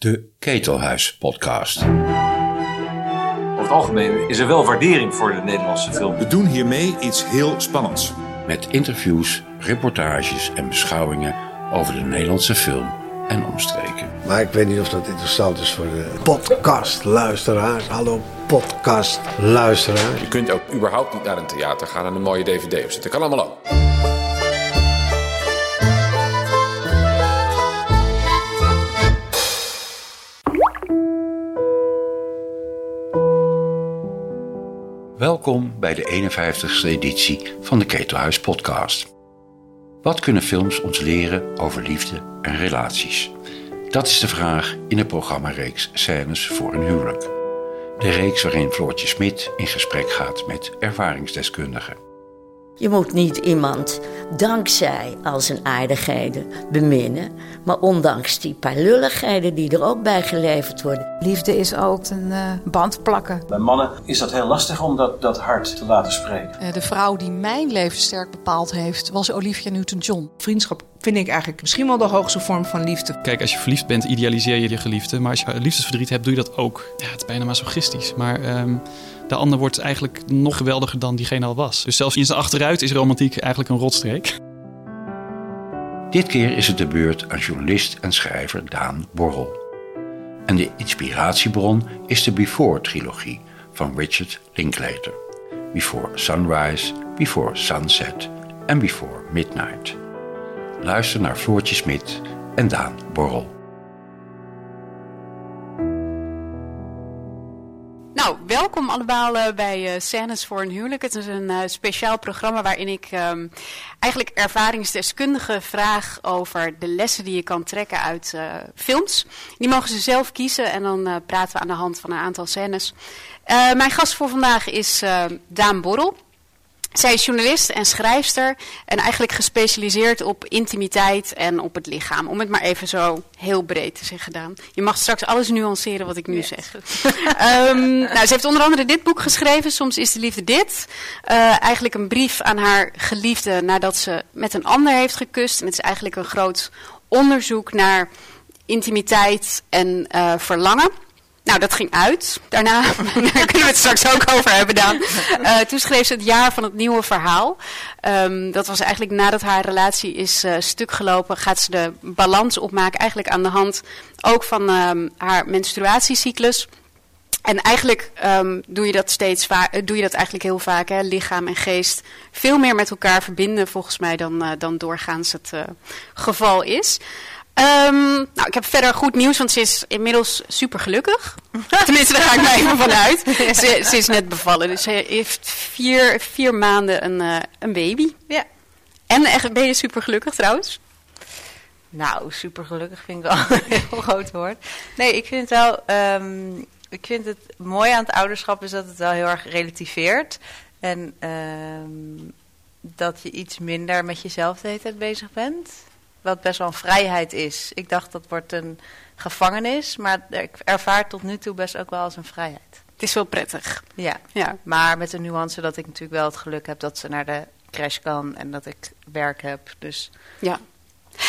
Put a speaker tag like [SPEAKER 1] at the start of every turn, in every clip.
[SPEAKER 1] De Ketelhuis Podcast.
[SPEAKER 2] Over het algemeen is er wel waardering voor de Nederlandse film.
[SPEAKER 3] We doen hiermee iets heel spannends.
[SPEAKER 1] Met interviews, reportages en beschouwingen over de Nederlandse film en omstreken.
[SPEAKER 4] Maar ik weet niet of dat interessant is voor de podcastluisteraars. Hallo podcastluisteraars.
[SPEAKER 5] Je kunt ook überhaupt niet naar een theater gaan en een mooie dvd opzetten. Kan allemaal ook.
[SPEAKER 1] Welkom bij de 51ste editie van de Ketelhuis Podcast. Wat kunnen films ons leren over liefde en relaties? Dat is de vraag in de programmareeks Scènes voor een huwelijk. De reeks waarin Floortje Smit in gesprek gaat met ervaringsdeskundigen.
[SPEAKER 6] Je moet niet iemand dankzij al zijn aardigheden beminnen, maar ondanks die paar lulligheden die er ook bij geleverd worden.
[SPEAKER 7] Liefde is ook een uh, band plakken.
[SPEAKER 2] Bij mannen is dat heel lastig om dat, dat hart te laten spreken.
[SPEAKER 8] Uh, de vrouw die mijn leven sterk bepaald heeft, was Olivia Newton-John.
[SPEAKER 9] Vriendschap vind ik eigenlijk misschien wel de hoogste vorm van liefde.
[SPEAKER 10] Kijk, als je verliefd bent, idealiseer je je geliefde. Maar als je liefdesverdriet hebt, doe je dat ook. Ja, het is bijna masochistisch. Maar um, de ander wordt eigenlijk nog geweldiger dan diegene al was. Dus zelfs in zijn achteruit is romantiek eigenlijk een rotstreek.
[SPEAKER 1] Dit keer is het de beurt aan journalist en schrijver Daan Borrel. En de inspiratiebron is de Before-trilogie van Richard Linklater. Before Sunrise, Before Sunset en Before Midnight. Luister naar Floortje Smit en Daan Borrel.
[SPEAKER 8] Welkom allemaal uh, bij uh, Scènes voor een huwelijk. Het is een uh, speciaal programma waarin ik um, eigenlijk ervaringsdeskundigen vraag over de lessen die je kan trekken uit films. Die mogen ze zelf kiezen en dan praten we aan de hand van een aantal scènes. mijn gast voor vandaag is Daan Borrel. Zij is journalist en schrijfster en eigenlijk gespecialiseerd op intimiteit en op het lichaam. Om het maar even zo heel breed te zeggen gedaan. Je mag straks alles nuanceren wat ik nu yes. zeg. um, nou, ze heeft onder andere dit boek geschreven, Soms is de liefde dit. Uh, eigenlijk een brief aan haar geliefde nadat ze met een ander heeft gekust. En het is eigenlijk een groot onderzoek naar intimiteit en uh, verlangen. Nou, dat ging uit. Daarna daar kunnen we het straks ook over hebben dan. Uh, toen schreef ze het jaar van het nieuwe verhaal. Um, dat was eigenlijk nadat haar relatie is uh, stuk gelopen, gaat ze de balans opmaken. Eigenlijk aan de hand ook van um, haar menstruatiecyclus. En eigenlijk um, doe je dat steeds vaak, doe je dat eigenlijk heel vaak, hè? lichaam en geest veel meer met elkaar verbinden, volgens mij, dan, dan doorgaans het geval is. Um, nou, ik heb verder goed nieuws, want ze is inmiddels super gelukkig. Tenminste, daar ga ik mij even van uit. Ze, ze, is net bevallen, dus ze heeft vier, vier maanden een, uh, een baby.
[SPEAKER 9] Ja.
[SPEAKER 8] En echt, ben je super gelukkig trouwens?
[SPEAKER 9] Nou, super gelukkig vind ik wel een heel groot woord. Nee, ik vind het wel. Um, ik vind het mooi aan het ouderschap is dat het wel heel erg relativeert. En um, dat je iets minder met jezelf de hele tijd bezig bent. Wat best wel een vrijheid is. Ik dacht dat wordt een gevangenis, maar ik ervaar tot nu toe best ook wel als een vrijheid.
[SPEAKER 8] Het is wel prettig.
[SPEAKER 9] Ja, ja. maar met de nuance dat ik natuurlijk wel het geluk heb dat ze naar de crash kan en dat ik werk heb. Dus
[SPEAKER 8] ja.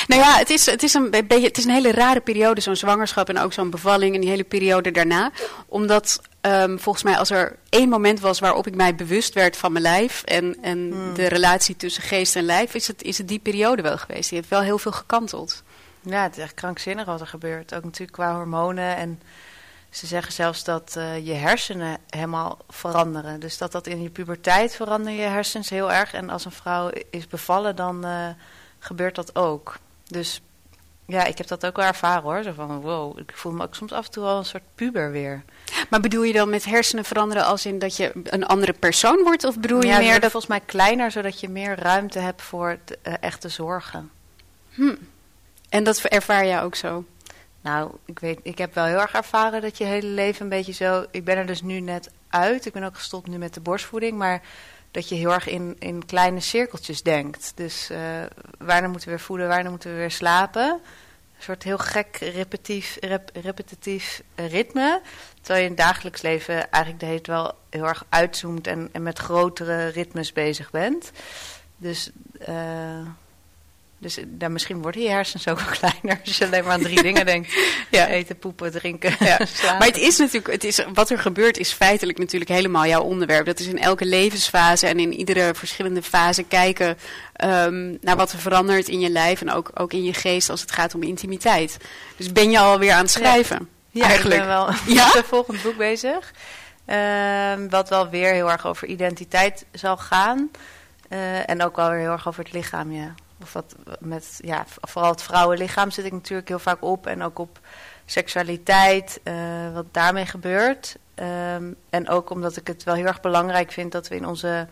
[SPEAKER 8] Nou ja, het is, het is, een, beetje, het is een hele rare periode, zo'n zwangerschap en ook zo'n bevalling en die hele periode daarna. Omdat um, volgens mij als er één moment was waarop ik mij bewust werd van mijn lijf en, en hmm. de relatie tussen geest en lijf, is het, is het die periode wel geweest. Die heeft wel heel veel gekanteld.
[SPEAKER 9] Ja, het is echt krankzinnig wat er gebeurt. Ook natuurlijk qua hormonen en ze zeggen zelfs dat uh, je hersenen helemaal veranderen. Dus dat dat in je puberteit veranderen je hersens heel erg. En als een vrouw is bevallen, dan uh, gebeurt dat ook. Dus ja, ik heb dat ook wel ervaren hoor. Zo van wow, ik voel me ook soms af en toe al een soort puber weer.
[SPEAKER 8] Maar bedoel je dan met hersenen veranderen als in dat je een andere persoon wordt? Of bedoel je
[SPEAKER 9] ja,
[SPEAKER 8] meer dat...
[SPEAKER 9] volgens mij kleiner, zodat je meer ruimte hebt voor de, uh, echte zorgen.
[SPEAKER 8] Hm. En dat ervaar jij ook zo?
[SPEAKER 9] Nou, ik, weet, ik heb wel heel erg ervaren dat je hele leven een beetje zo... Ik ben er dus nu net uit. Ik ben ook gestopt nu met de borstvoeding. Maar dat je heel erg in, in kleine cirkeltjes denkt. Dus uh, wanneer moeten we weer voeden, wanneer moeten we weer slapen. Een soort heel gek repetitief, rep, repetitief ritme. Terwijl je in het dagelijks leven eigenlijk de hele wel heel erg uitzoomt en, en met grotere ritmes bezig bent. Dus uh, Dus eh, dan misschien worden je hersens ook wel kleiner als je alleen maar aan drie dingen denkt. Ja. Eten, poepen, drinken,
[SPEAKER 8] Ja.
[SPEAKER 9] slapen.
[SPEAKER 8] Maar het is natuurlijk, het is, wat er gebeurt is feitelijk natuurlijk helemaal jouw onderwerp. Dat is in elke levensfase en in iedere verschillende fase kijken ehm, naar wat er verandert in je lijf en ook, ook in je geest als het gaat om intimiteit. Dus ben je alweer aan het schrijven?
[SPEAKER 9] Ja,
[SPEAKER 8] eigenlijk.
[SPEAKER 9] ik ben wel
[SPEAKER 8] Ja?
[SPEAKER 9] met een volgend boek bezig. Ehm, wat wel weer heel erg over identiteit zal gaan. Eh, en ook wel weer heel erg over het lichaam, ja. Of wat met, ja, vooral het vrouwenlichaam zit ik natuurlijk heel vaak op. En ook op seksualiteit, eh, wat daarmee gebeurt. Ehm, en ook omdat ik het wel heel erg belangrijk vind dat we in onze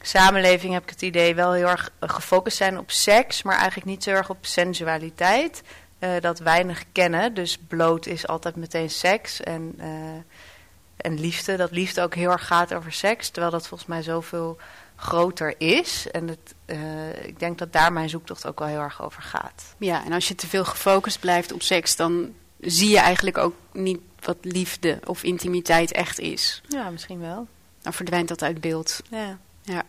[SPEAKER 9] samenleving, heb ik het idee, wel heel erg eh, gefocust zijn op seks. Maar eigenlijk niet zo erg op sensualiteit. Eh, dat weinig kennen. Dus bloot is altijd meteen seks. En, en liefde, dat liefde ook heel erg gaat over seks. Terwijl dat volgens mij zoveel groter is. En het, eh, ik denk dat daar mijn zoektocht ook wel heel erg over gaat.
[SPEAKER 8] Ja, en als je te veel gefocust blijft op seks, dan zie je eigenlijk ook niet wat liefde of intimiteit echt is.
[SPEAKER 9] Ja, misschien wel.
[SPEAKER 8] Dan verdwijnt dat uit beeld.
[SPEAKER 9] Ja.
[SPEAKER 8] Ja.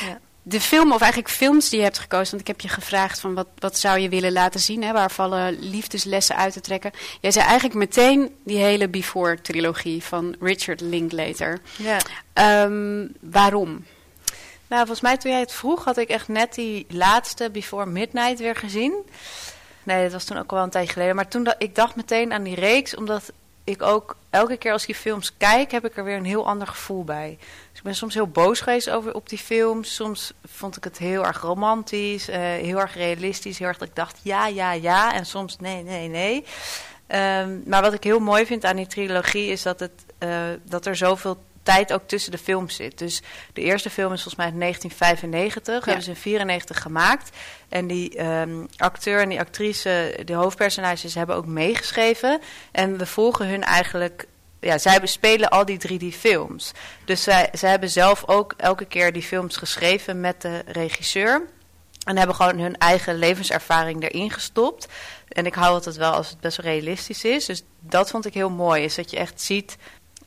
[SPEAKER 9] Ja.
[SPEAKER 8] De film, of eigenlijk films die je hebt gekozen, want ik heb je gevraagd van wat, wat zou je willen laten zien, hè, waar vallen liefdeslessen uit te trekken. Jij zei eigenlijk meteen die hele Before-trilogie van Richard Linklater.
[SPEAKER 9] Ja.
[SPEAKER 8] Ehm, waarom?
[SPEAKER 9] Nou, volgens mij toen jij het vroeg, had ik echt net die laatste Before Midnight weer gezien. Nee, dat was toen ook al wel een tijdje geleden. Maar toen da ik dacht meteen aan die reeks, omdat ik ook elke keer als ik die films kijk, heb ik er weer een heel ander gevoel bij. Dus ik ben soms heel boos geweest over, op die films. Soms vond ik het heel erg romantisch, eh, heel erg realistisch. Heel erg dat ik dacht ja, ja, ja. En soms nee, nee, nee. Ehm, maar wat ik heel mooi vind aan die trilogie is dat, het, eh, dat er zoveel tijd ook tussen de films zit. Dus de eerste film is volgens mij uit 1995,
[SPEAKER 8] Ja.
[SPEAKER 9] hebben ze in 94 gemaakt. En die ehm, acteur en die actrice, de hoofdpersonages, hebben ook meegeschreven. En we volgen hun eigenlijk. Ja, zij bespelen al die 3D-films. Dus zij, zij hebben zelf ook elke keer die films geschreven met de regisseur. En hebben gewoon hun eigen levenservaring erin gestopt. En ik hou altijd wel als het best wel realistisch is. Dus dat vond ik heel mooi. Is dat je echt ziet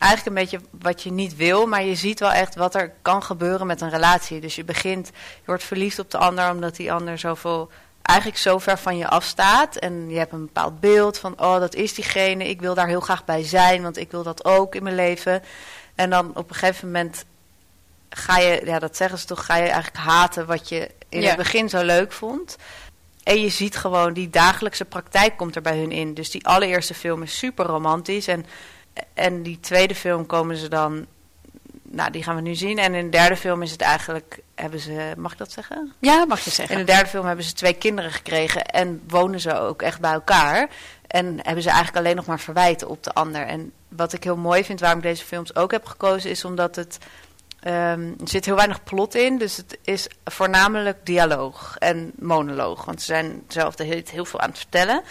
[SPEAKER 9] eigenlijk een beetje wat je niet wil, maar je ziet wel echt wat er kan gebeuren met een relatie. Dus je begint, je wordt verliefd op de ander omdat die ander zoveel, eigenlijk zo ver van je afstaat. En je hebt een bepaald beeld van, oh dat is diegene, ik wil daar heel graag bij zijn, want ik wil dat ook in mijn leven. En dan op een gegeven moment ga je, ja dat zeggen ze toch, ga je eigenlijk haten wat je in
[SPEAKER 8] Ja.
[SPEAKER 9] het begin zo leuk vond. En je ziet gewoon, die dagelijkse praktijk komt er bij hun in. Dus die allereerste film is super romantisch. En, en die tweede film komen ze dan... Nou, die gaan we nu zien. En in de derde film is het eigenlijk... Hebben ze, mag ik dat zeggen?
[SPEAKER 8] Ja, mag je zeggen.
[SPEAKER 9] In de derde film hebben ze twee kinderen gekregen. En wonen ze ook echt bij elkaar. En hebben ze eigenlijk alleen nog maar verwijten op de ander. En wat ik heel mooi vind, waarom ik deze films ook heb gekozen... is omdat het... ehm, er zit heel weinig plot in, dus het is voornamelijk dialoog en monoloog. Want ze zijn zelf de hele tijd heel veel aan het vertellen.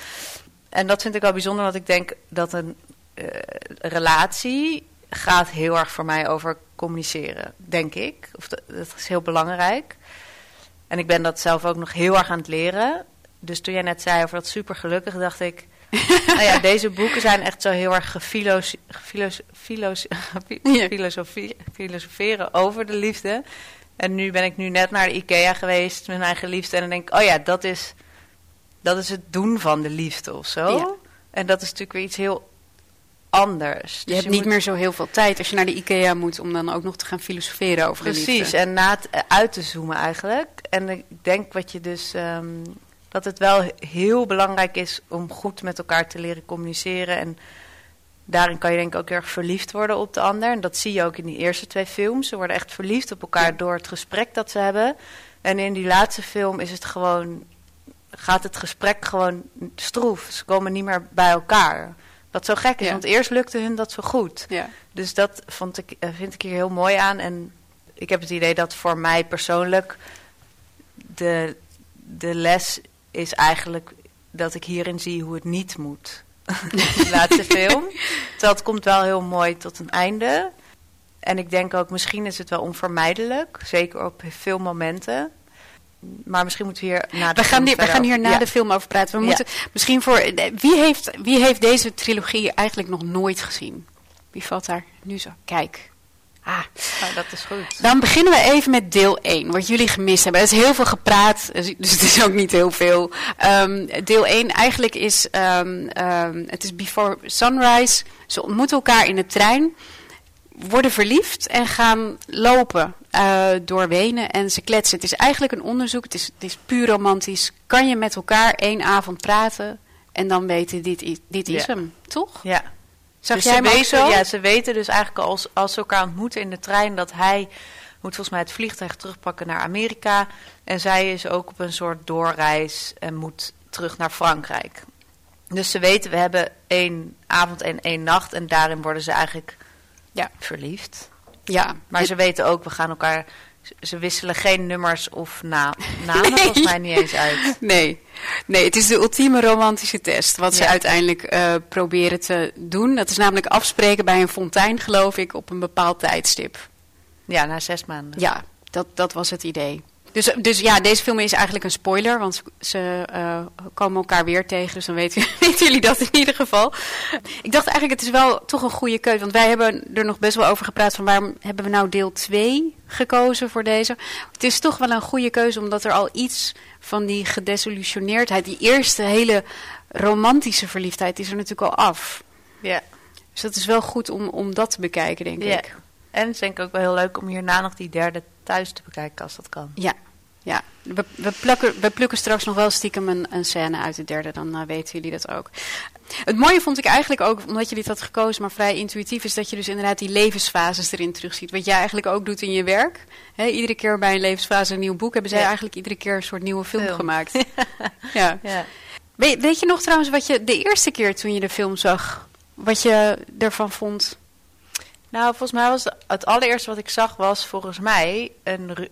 [SPEAKER 9] En dat vind ik wel bijzonder, want ik denk dat een eh, relatie gaat heel erg voor mij over communiceren, denk ik. Of dat, dat is heel belangrijk. En ik ben dat zelf ook nog heel erg aan het leren. Dus toen jij net zei over dat supergelukkig, dacht ik... nou ja, deze boeken zijn echt zo heel erg gefilos, gefilos, filos,
[SPEAKER 8] Ja.
[SPEAKER 9] filosofie, filosoferen over de liefde. En nu ben ik nu net naar de IKEA geweest met mijn eigen liefde. En dan denk ik, oh ja, dat is, dat is het doen van de liefde of zo.
[SPEAKER 8] Ja.
[SPEAKER 9] En dat is natuurlijk weer iets heel anders.
[SPEAKER 8] je
[SPEAKER 9] Dus
[SPEAKER 8] hebt niet
[SPEAKER 9] moet-
[SPEAKER 8] meer zo heel veel tijd als je naar de IKEA moet om dan ook nog te gaan filosoferen over
[SPEAKER 9] Precies,
[SPEAKER 8] liefde.
[SPEAKER 9] en na het eh, uit te zoomen eigenlijk. En ik denk wat je dus, ehm, dat het wel heel belangrijk is om goed met elkaar te leren communiceren. En daarin kan je denk ik ook heel erg verliefd worden op de ander. En dat zie je ook in die eerste twee films. Ze worden echt verliefd op elkaar door het gesprek dat ze hebben. En in die laatste film is het gewoon, gaat het gesprek gewoon stroef. Ze komen niet meer bij elkaar. Wat zo gek is,
[SPEAKER 8] Ja.
[SPEAKER 9] want eerst lukte hun dat zo goed.
[SPEAKER 8] Ja.
[SPEAKER 9] Dus dat vond ik, eh, vind ik hier heel mooi aan. En ik heb het idee dat voor mij persoonlijk de, de les is eigenlijk dat ik hierin zie hoe het niet moet. De laatste film. Het komt wel heel mooi tot een einde. En ik denk ook, misschien is het wel onvermijdelijk. Zeker op veel momenten. Maar misschien moeten we hier na de
[SPEAKER 8] We gaan, hier, we gaan hier na
[SPEAKER 9] Ja.
[SPEAKER 8] de film over praten. We
[SPEAKER 9] Ja.
[SPEAKER 8] moeten misschien voor. Wie heeft, wie heeft deze trilogie eigenlijk nog nooit gezien? Wie valt daar nu zo? Kijk. Ah,
[SPEAKER 9] Nou, dat is goed.
[SPEAKER 8] dan beginnen we even met deel 1, wat jullie gemist hebben. Er is heel veel gepraat, dus dus het is ook niet heel veel. Ehm, deel 1 eigenlijk is, ehm, ehm, het is Before Sunrise. Ze ontmoeten elkaar in de trein, worden verliefd en gaan lopen eh, door Wenen en ze kletsen. Het is eigenlijk een onderzoek, het is, het is puur romantisch. Kan je met elkaar één avond praten en dan weten, dit, is- dit is
[SPEAKER 9] Ja.
[SPEAKER 8] hem, toch?
[SPEAKER 9] Ja.
[SPEAKER 8] Zag
[SPEAKER 9] Dus
[SPEAKER 8] jij
[SPEAKER 9] ze weten,
[SPEAKER 8] zo?
[SPEAKER 9] Ja, ze weten dus eigenlijk als, als ze elkaar ontmoeten in de trein dat hij moet volgens mij het vliegtuig terugpakken naar Amerika. En zij is ook op een soort doorreis en moet terug naar Frankrijk. Dus ze weten, we hebben één avond en één nacht en daarin worden ze eigenlijk
[SPEAKER 8] Ja.
[SPEAKER 9] verliefd.
[SPEAKER 8] Ja,
[SPEAKER 9] Maar ze weten ook, we gaan elkaar, ze wisselen geen nummers of na, namen
[SPEAKER 8] Nee.
[SPEAKER 9] volgens mij niet eens uit.
[SPEAKER 8] Nee. nee, het is de ultieme romantische test. Wat ze uiteindelijk eh, proberen te doen. Dat is namelijk afspreken bij een fontein, geloof ik, op een bepaald tijdstip.
[SPEAKER 9] Ja, na zes maanden.
[SPEAKER 8] Ja, dat, dat was het idee. Dus, dus ja, deze film is eigenlijk een spoiler, want ze, eh, komen elkaar weer tegen. Dus dan weten, weten jullie dat in ieder geval. Ik dacht eigenlijk, het is wel toch een goede keuze. Want wij hebben er nog best wel over gepraat van waarom hebben we nou deel 2 gekozen voor deze. Het is toch wel een goede keuze, omdat er al iets van die gedesillusioneerdheid, die eerste hele romantische verliefdheid, is er natuurlijk al af.
[SPEAKER 9] Ja.
[SPEAKER 8] Dus dat is wel goed om, om dat te bekijken, denk
[SPEAKER 9] Ja.
[SPEAKER 8] ik.
[SPEAKER 9] En het is denk ik ook wel heel leuk om hierna nog die derde thuis te bekijken als dat kan.
[SPEAKER 8] Ja, ja. We, we, plukken, we plukken straks nog wel stiekem een, een scène uit de derde, dan eh, weten jullie dat ook. Het mooie vond ik eigenlijk ook, omdat jullie het had gekozen, maar vrij intuïtief, is dat je dus inderdaad die levensfases erin terugziet. Wat jij eigenlijk ook doet in je werk. Iedere keer bij een levensfase een nieuw boek, hebben zij
[SPEAKER 9] Ja.
[SPEAKER 8] eigenlijk iedere keer een soort nieuwe film,
[SPEAKER 9] Film.
[SPEAKER 8] gemaakt. ja.
[SPEAKER 9] Ja.
[SPEAKER 8] Weet je nog trouwens wat je de eerste keer toen je de film zag, wat je ervan vond?
[SPEAKER 9] Nou, volgens mij was het allereerste wat ik zag was volgens mij een ru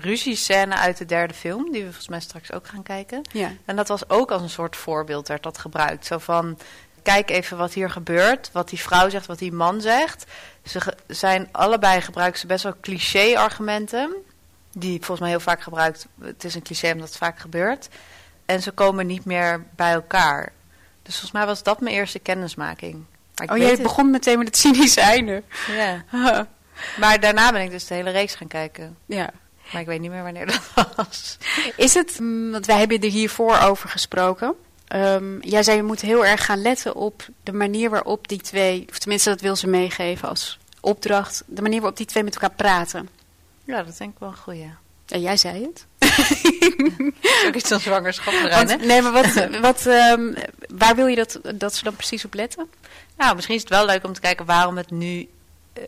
[SPEAKER 9] ruziescène uit de derde film, die we volgens mij straks ook gaan kijken.
[SPEAKER 8] Ja.
[SPEAKER 9] En dat was ook als een soort voorbeeld, werd dat gebruikt. Zo van, kijk even wat hier gebeurt, wat die vrouw zegt, wat die man zegt. Ze zijn allebei gebruiken ze best wel cliché-argumenten, die volgens mij heel vaak gebruikt. Het is een cliché omdat het vaak gebeurt. En ze komen niet meer bij elkaar. Dus volgens mij was dat mijn eerste kennismaking. Maar ik
[SPEAKER 8] Oh, jij begon meteen met het cynische einde.
[SPEAKER 9] Ja. Maar daarna ben ik dus de hele reeks gaan kijken.
[SPEAKER 8] ja.
[SPEAKER 9] Maar ik weet niet meer wanneer dat was.
[SPEAKER 8] Is het, mm, want wij hebben er hiervoor over gesproken. Ehm, jij zei je moet heel erg gaan letten op de manier waarop die twee, of tenminste dat wil ze meegeven als opdracht, de manier waarop die twee met elkaar praten.
[SPEAKER 9] Ja, dat denk ik wel een goeie.
[SPEAKER 8] Ja, jij zei het.
[SPEAKER 9] Ook iets van zwangerschap
[SPEAKER 8] Want, nee, maar wat, wat, ehm, waar wil je dat, dat ze dan precies op letten?
[SPEAKER 9] Nou, misschien is het wel leuk om te kijken waarom het nu... eh,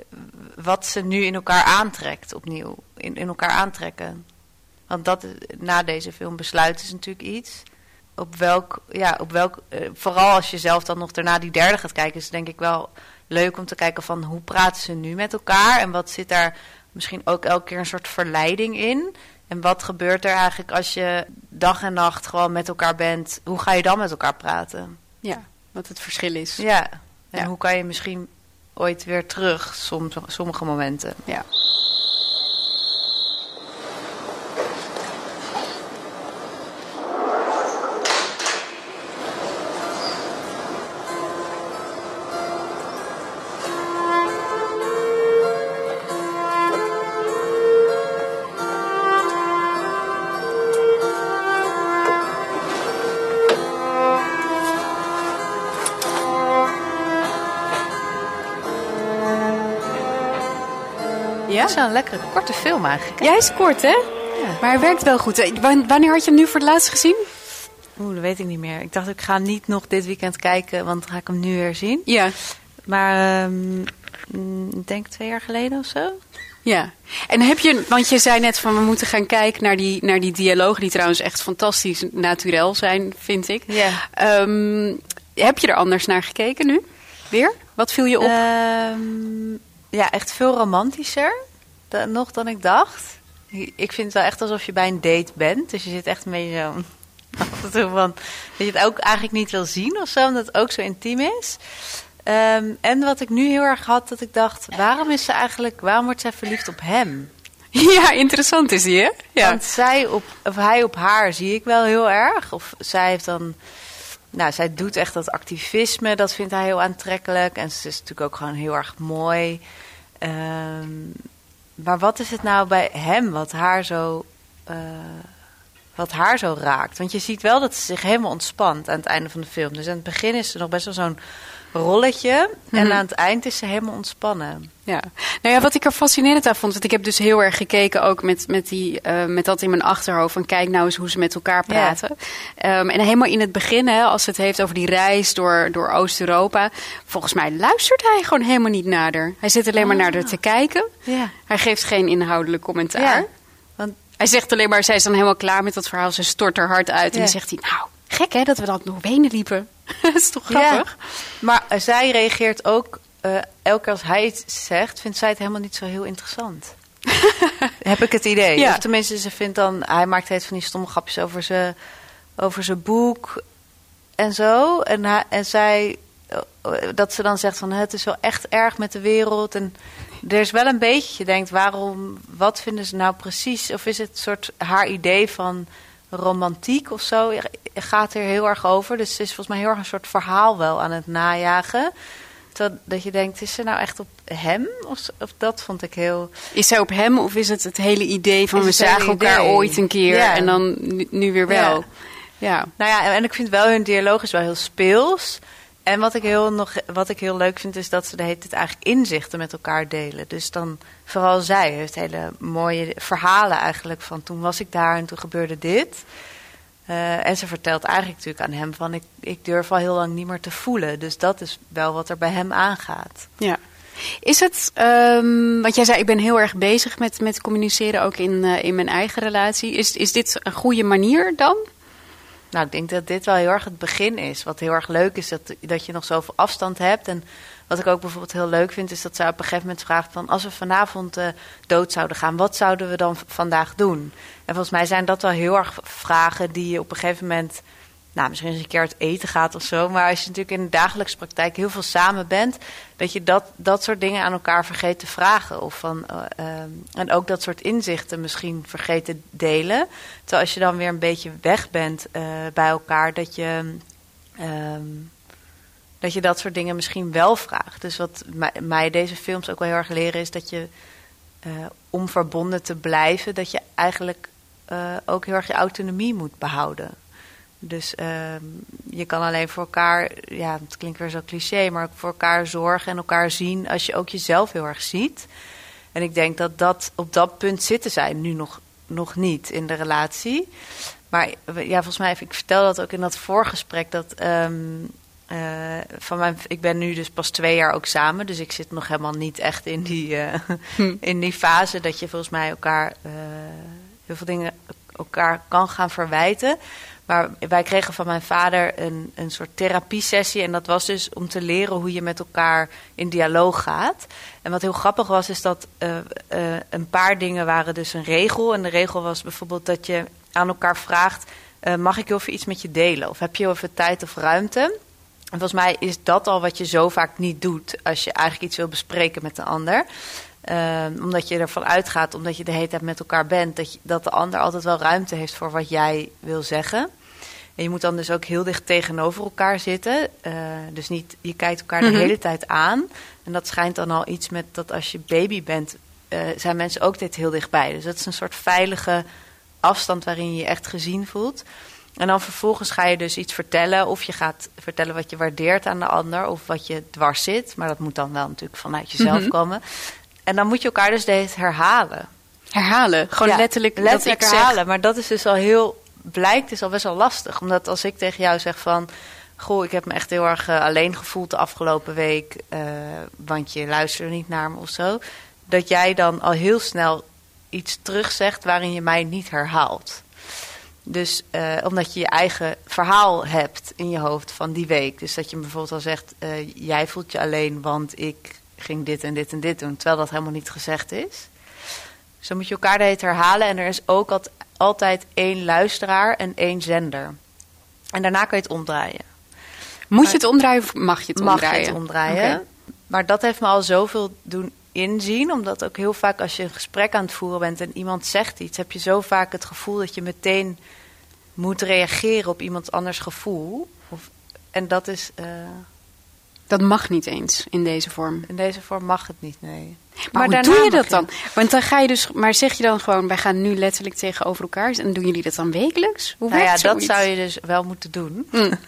[SPEAKER 9] wat ze nu in elkaar aantrekt opnieuw. In, in elkaar aantrekken. Want dat, na deze film besluiten is natuurlijk iets. Op welk... Ja, op welk... eh, vooral als je zelf dan nog daarna die derde gaat kijken... is het denk ik wel leuk om te kijken van... hoe praten ze nu met elkaar? En wat zit daar misschien ook elke keer een soort verleiding in? En wat gebeurt er eigenlijk als je dag en nacht gewoon met elkaar bent? Hoe ga je dan met elkaar praten?
[SPEAKER 8] Ja, wat het verschil is.
[SPEAKER 9] Ja, en
[SPEAKER 8] Ja.
[SPEAKER 9] hoe kan je misschien ooit weer terug, soms, sommige momenten.
[SPEAKER 8] Ja.
[SPEAKER 9] Wel een lekkere korte film eigenlijk. hè?
[SPEAKER 8] Jij is kort, hè? Maar hij werkt wel goed. Eh, wan- Wanneer had je hem nu voor het laatst gezien?
[SPEAKER 9] Oeh, dat weet ik niet meer. Ik dacht, ik ga niet nog dit weekend kijken, want dan ga ik hem nu weer zien.
[SPEAKER 8] Ja.
[SPEAKER 9] Maar ehm, mm, ik denk twee jaar geleden of zo.
[SPEAKER 8] Ja, en heb je, want je zei net van we moeten gaan kijken naar die, naar die dialogen, die trouwens echt fantastisch naturel zijn, vind ik.
[SPEAKER 9] Ja.
[SPEAKER 8] Ehm, heb je er anders naar gekeken nu? Weer? Wat viel je op?
[SPEAKER 9] Ehm, ja, echt veel romantischer da- nog dan ik dacht. Ik vind het wel echt alsof je bij een date bent. Dus je zit echt een beetje zo... van... Dat je het ook eigenlijk niet wil zien of zo, omdat het ook zo intiem is. Ehm, en wat ik nu heel erg had, dat ik dacht... Waarom is ze eigenlijk... Waarom wordt zij verliefd op hem?
[SPEAKER 8] ja, interessant is die, hè? Ja.
[SPEAKER 9] Want zij op, of hij op haar zie ik wel heel erg. Of zij heeft dan. Nou, zij doet echt dat activisme, dat vindt hij heel aantrekkelijk. En ze is natuurlijk ook gewoon heel erg mooi. Ehm, maar wat is het nou bij hem wat haar zo, eh, wat haar zo raakt? Want je ziet wel dat ze zich helemaal ontspant aan het einde van de film. Dus aan het begin is ze nog best wel zo'n rolletje. En
[SPEAKER 8] Mhm.
[SPEAKER 9] aan het eind is ze helemaal ontspannen.
[SPEAKER 8] Ja, nou ja, wat ik er fascinerend aan vond, want ik heb dus heel erg gekeken ook met, met, die, eh, met dat in mijn achterhoofd. Van kijk nou eens hoe ze met elkaar praten. Ehm, en helemaal in het begin, hè, als het heeft over die reis door, door Oost-Europa. Volgens mij luistert hij gewoon helemaal niet naar haar. Hij zit alleen maar naar haar te kijken.
[SPEAKER 9] Ja.
[SPEAKER 8] Hij geeft geen inhoudelijk commentaar.
[SPEAKER 9] Ja, want
[SPEAKER 8] Hij zegt alleen maar, zij is dan helemaal klaar met dat verhaal. Ze stort haar hart uit. En dan zegt hij, nou, gek hè, dat we dan door Wenen liepen. dat is toch grappig?
[SPEAKER 9] Ja, maar eh, zij reageert ook, eh, elke keer als hij iets zegt, vindt zij het helemaal niet zo heel interessant. Heb ik het idee.
[SPEAKER 8] Ja.
[SPEAKER 9] Of tenminste, ze vindt dan, hij maakt het van die stomme grapjes over zijn over zijn boek en zo. En, hij, en zij, eh, dat ze dan zegt van het is wel echt erg met de wereld. En er is wel een beetje, je denkt, waarom, wat vinden ze nou precies? Of is het een soort haar idee van romantiek of zo? Gaat er heel erg over. Dus het is volgens mij heel erg een soort verhaal wel aan het najagen. Terwijl dat je denkt, is ze nou echt op hem? Of, of dat vond ik heel...
[SPEAKER 8] Is zij op hem of is het het hele idee van
[SPEAKER 9] Is
[SPEAKER 8] we zagen elkaar
[SPEAKER 9] idee.
[SPEAKER 8] ooit een keer
[SPEAKER 9] Ja.
[SPEAKER 8] en dan nu, nu weer wel?
[SPEAKER 9] Ja.
[SPEAKER 8] Ja.
[SPEAKER 9] Nou ja, en ik vind wel hun dialoog is wel heel speels. En wat ik heel, nog, wat ik heel leuk vind, is dat ze de hele tijd eigenlijk inzichten met elkaar delen. Dus dan, vooral zij heeft hele mooie verhalen eigenlijk van toen was ik daar en toen gebeurde dit. Eh, en ze vertelt eigenlijk natuurlijk aan hem van ik, ik durf al heel lang niet meer te voelen. Dus dat is wel wat er bij hem aangaat.
[SPEAKER 8] Ja. Is het, ehm, want jij zei, ik ben heel erg bezig met, met communiceren, ook in, eh, in mijn eigen relatie. Is, is dit een goede manier dan?
[SPEAKER 9] Nou, ik denk dat dit wel heel erg het begin is. Wat heel erg leuk is, dat, dat je nog zoveel afstand hebt. En wat ik ook bijvoorbeeld heel leuk vind, is dat zij op een gegeven moment vraagt van... als we vanavond eh, dood zouden gaan, wat zouden we dan vandaag doen? En volgens mij zijn dat wel heel erg vragen die je op een gegeven moment... Nou, misschien eens een keer uit eten gaat of zo. Maar als je natuurlijk in de dagelijkse praktijk heel veel samen bent... dat je dat, dat soort dingen aan elkaar vergeet te vragen. Of van, eh, ehm, en ook dat soort inzichten misschien vergeet te delen. Terwijl als je dan weer een beetje weg bent eh, bij elkaar... dat je... ehm, dat je dat soort dingen misschien wel vraagt. Dus wat mij, deze films ook wel heel erg leren is dat je eh, om verbonden te blijven, dat je eigenlijk eh, ook heel erg je autonomie moet behouden. Dus ehm, je kan alleen voor elkaar, ja, het klinkt weer zo cliché, maar ook voor elkaar zorgen en elkaar zien als je ook jezelf heel erg ziet. En ik denk dat dat op dat punt zitten zij nu nog, nog niet in de relatie. Maar ja, volgens mij, ik vertel dat ook in dat voorgesprek, dat ehm, eh, van mijn, ik ben nu dus pas twee jaar ook samen, dus ik zit nog helemaal niet echt in die, eh, in die fase dat je volgens mij elkaar eh, heel veel dingen elkaar kan gaan verwijten. Maar wij kregen van mijn vader een, een soort therapiesessie. En dat was dus om te leren hoe je met elkaar in dialoog gaat. En wat heel grappig was, is dat eh, eh, een paar dingen waren dus een regel. En de regel was bijvoorbeeld dat je aan elkaar vraagt: eh, mag ik heel even iets met je delen? Of heb je heel even tijd of ruimte? En volgens mij is dat al wat je zo vaak niet doet als je eigenlijk iets wil bespreken met de ander. Ehm, omdat je ervan uitgaat, omdat je de hele tijd met elkaar bent, dat, je, dat de ander altijd wel ruimte heeft voor wat jij wil zeggen. En je moet dan dus ook heel dicht tegenover elkaar zitten. Eh, dus niet, je kijkt elkaar
[SPEAKER 8] Mhm.
[SPEAKER 9] de hele tijd aan. En dat schijnt dan al iets met dat als je baby bent, eh, zijn mensen ook dit heel dichtbij. Dus dat is een soort veilige afstand waarin je je echt gezien voelt. En dan vervolgens ga je dus iets vertellen. Of je gaat vertellen wat je waardeert aan de ander. Of wat je dwars zit. Maar dat moet dan wel natuurlijk vanuit jezelf
[SPEAKER 8] Mhm.
[SPEAKER 9] komen. En dan moet je elkaar dus steeds herhalen.
[SPEAKER 8] Herhalen, gewoon
[SPEAKER 9] Ja,
[SPEAKER 8] letterlijk,
[SPEAKER 9] letterlijk
[SPEAKER 8] dat ik
[SPEAKER 9] herhalen.
[SPEAKER 8] zeg.
[SPEAKER 9] Maar dat is dus al heel, blijkt is al best wel lastig. Omdat als ik tegen jou zeg van, goh, ik heb me echt heel erg eh, alleen gevoeld de afgelopen week, eh, want je luisterde niet naar me of zo. Dat jij dan al heel snel iets terugzegt waarin je mij niet herhaalt. Dus eh, omdat je je eigen verhaal hebt in je hoofd van die week. Dus dat je bijvoorbeeld al zegt, jij voelt je alleen, want ik ging dit en dit en dit doen. Terwijl dat helemaal niet gezegd is. Dus dan moet je elkaar tijd herhalen. En er is ook alt- altijd één luisteraar en één zender. En daarna kan je het omdraaien.
[SPEAKER 8] Moet je het omdraaien of mag je het
[SPEAKER 9] Mag
[SPEAKER 8] omdraaien?
[SPEAKER 9] je het omdraaien. Maar dat heeft me al zoveel doen inzien. Omdat ook heel vaak als je een gesprek aan het voeren bent en iemand zegt iets, heb je zo vaak het gevoel dat je meteen moet reageren op iemand anders gevoel. Of, en dat is. eh,
[SPEAKER 8] Dat mag niet eens in deze vorm.
[SPEAKER 9] in deze vorm mag het niet, nee.
[SPEAKER 8] Maar, hoe
[SPEAKER 9] daarna
[SPEAKER 8] doe je dat dan? Want dan ga je dus, maar zeg je dan gewoon, wij gaan nu letterlijk tegenover elkaar en doen jullie dat dan wekelijks? Hoe
[SPEAKER 9] nou ja, dat zou je dus wel moeten doen.
[SPEAKER 8] Mm.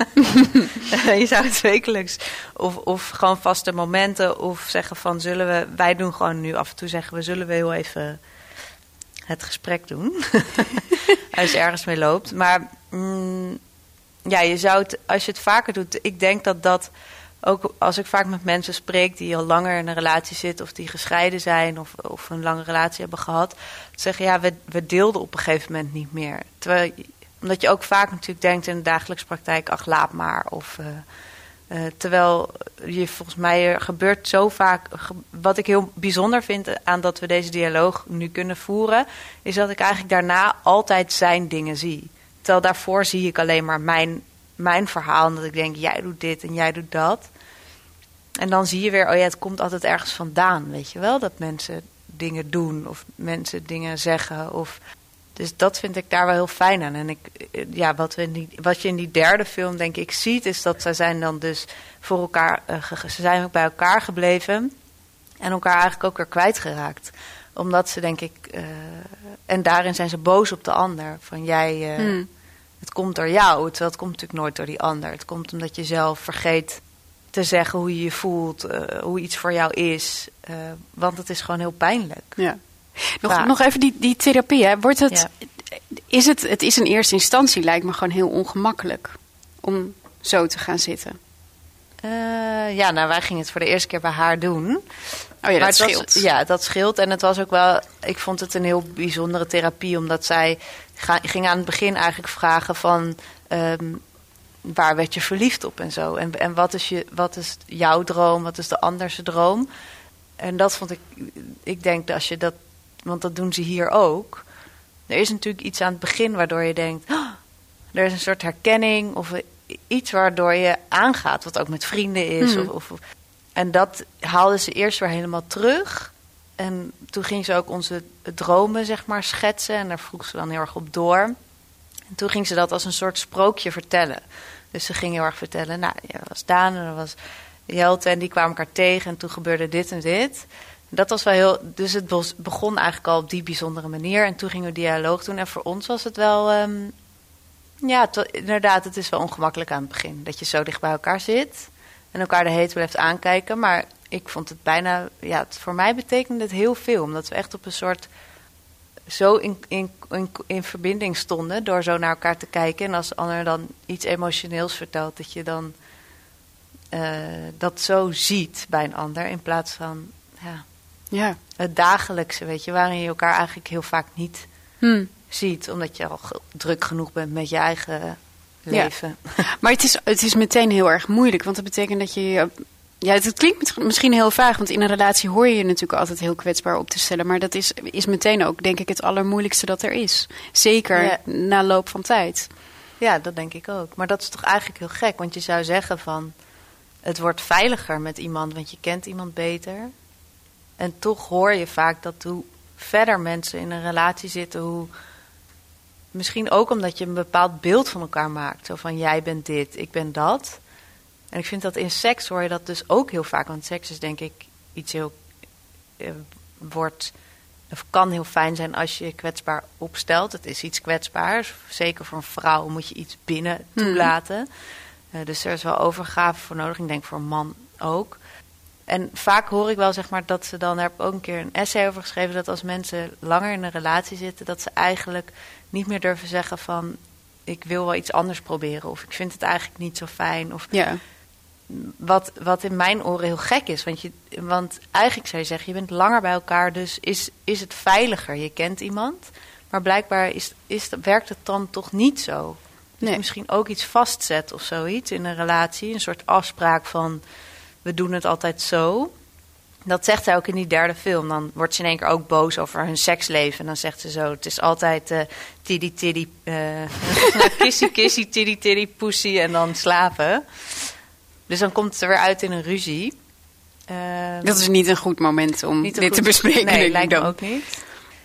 [SPEAKER 9] je zou het wekelijks of, of gewoon vaste momenten of zeggen van zullen we, wij doen gewoon nu af en toe zeggen we zullen we heel even het gesprek doen. als je ergens mee loopt. Maar mm, ja, je zou het, als je het vaker doet, ik denk dat dat ook als ik vaak met mensen spreek die al langer in een relatie zitten of die gescheiden zijn of, of een lange relatie hebben gehad, zeggen ja, we, we deelden op een gegeven moment niet meer. Terwijl, omdat je ook vaak natuurlijk denkt in de dagelijkse praktijk, ach laat maar. Of, uh, uh, terwijl je volgens mij er gebeurt zo vaak. Wat ik heel bijzonder vind aan dat we deze dialoog nu kunnen voeren, is dat ik eigenlijk daarna altijd zijn dingen zie. Terwijl daarvoor zie ik alleen maar mijn, mijn verhaal. En dat ik denk, jij doet dit en jij doet dat. En dan zie je weer, oh ja, het komt altijd ergens vandaan, weet je wel? Dat mensen dingen doen of mensen dingen zeggen. Of... Dus dat vind ik daar wel heel fijn aan. En ik, ja, wat, we in die, wat je in die derde film denk ik ziet, is dat zij zijn dan dus voor elkaar, uh, ze zijn ook bij elkaar gebleven. En elkaar eigenlijk ook weer kwijtgeraakt. Omdat ze denk ik, uh, en daarin zijn ze boos op de ander. Van jij, uh, hmm. het komt door jou, terwijl het komt natuurlijk nooit door die ander. Het komt omdat je zelf vergeet te zeggen hoe je je voelt, uh, hoe iets voor jou is. Uh, want het is gewoon heel pijnlijk.
[SPEAKER 8] Ja. Nog, nog even die, die therapie. Hè. Wordt het, ja. is het, het is in eerste instantie lijkt me gewoon heel ongemakkelijk om zo te gaan zitten.
[SPEAKER 9] Uh, ja, nou wij gingen het voor de eerste keer bij haar doen.
[SPEAKER 8] Oh ja, dat scheelt.
[SPEAKER 9] Was, ja, dat scheelt. En het was ook wel, ik vond het een heel bijzondere therapie, omdat zij ga, ging aan het begin eigenlijk vragen van. Um, waar werd je verliefd op en zo? En, en wat, is je, wat is jouw droom? Wat is de anderse droom? En dat vond ik, ik denk dat als je dat, want dat doen ze hier ook. Er is natuurlijk iets aan het begin waardoor je denkt, oh, er is een soort herkenning of iets waardoor je aangaat, wat ook met vrienden is.
[SPEAKER 8] Hmm.
[SPEAKER 9] Mm. Of, of, en dat haalde ze eerst weer helemaal terug. En toen ging ze ook onze dromen, zeg maar, schetsen. En daar vroeg ze dan heel erg op door. En toen ging ze dat als een soort sprookje vertellen. Dus ze ging heel erg vertellen, nou, dat was Daan en dat was Jelte en die kwamen elkaar tegen en toen gebeurde dit en dit. Dat was wel heel, dus het begon eigenlijk al op die bijzondere manier en toen gingen we dialoog doen en voor ons was het wel, um, ja, inderdaad, het is wel ongemakkelijk aan het begin. Dat je zo dicht bij elkaar zit en elkaar de heet blijft aankijken, maar ik vond het bijna, ja, het, voor mij betekende het heel veel, omdat we echt op een soort zo in, in, in, in, verbinding stonden door zo naar elkaar te kijken. En als de ander dan iets emotioneels vertelt, dat je dan uh, dat zo ziet bij een ander in plaats van ja,
[SPEAKER 8] ja.
[SPEAKER 9] het dagelijkse, weet je, waarin je elkaar eigenlijk heel vaak niet
[SPEAKER 8] hmm.
[SPEAKER 9] ziet, omdat je al druk genoeg bent met je eigen leven.
[SPEAKER 8] Ja. Maar het is, het is meteen heel erg moeilijk, want dat betekent dat je ja, het klinkt misschien heel vaag, want in een relatie hoor je je natuurlijk altijd heel kwetsbaar op te stellen. Maar dat is, is meteen ook, denk ik, het allermoeilijkste dat er is. Zeker ja. na loop van tijd.
[SPEAKER 9] Ja, dat denk ik ook. Maar dat is toch eigenlijk heel gek, want je zou zeggen van... het wordt veiliger met iemand, want je kent iemand beter. En toch hoor je vaak dat hoe verder mensen in een relatie zitten, hoe... Misschien ook omdat je een bepaald beeld van elkaar maakt. Zo van, jij bent dit, ik ben dat... En ik vind dat in seks hoor je dat dus ook heel vaak. Want seks is denk ik iets heel. Uh, wordt. Of kan heel fijn zijn als je je kwetsbaar opstelt. Het is iets kwetsbaars. Zeker voor een vrouw moet je iets binnen toelaten. Mm. Uh, dus er is wel overgave voor nodig. Ik denk voor een man ook. En vaak hoor ik wel zeg maar dat ze dan. Daar heb ik ook een keer een essay over geschreven. Dat als mensen langer in een relatie zitten. dat ze eigenlijk niet meer durven zeggen van. Ik wil wel iets anders proberen. Of ik vind het eigenlijk niet zo fijn. Of
[SPEAKER 8] ja.
[SPEAKER 9] Wat, wat in mijn oren heel gek is. Want, je, want eigenlijk zou je zeggen, je bent langer bij elkaar, dus is, is het veiliger. Je kent iemand. Maar blijkbaar is, is, werkt het dan toch niet zo. Dus
[SPEAKER 8] nee.
[SPEAKER 9] misschien ook iets vastzet of zoiets in een relatie. Een soort afspraak van, we doen het altijd zo. Dat zegt zij ook in die derde film. Dan wordt ze in één keer ook boos over hun seksleven. En dan zegt ze zo, het is altijd uh, tiddy tiddy, uh, kissy kissy, tiddy tiddy, pussy en dan slapen. Dus dan komt het er weer uit in een ruzie.
[SPEAKER 8] Uh, dat is niet een goed moment om dit goed, te bespreken.
[SPEAKER 9] Nee, lijkt me ook niet.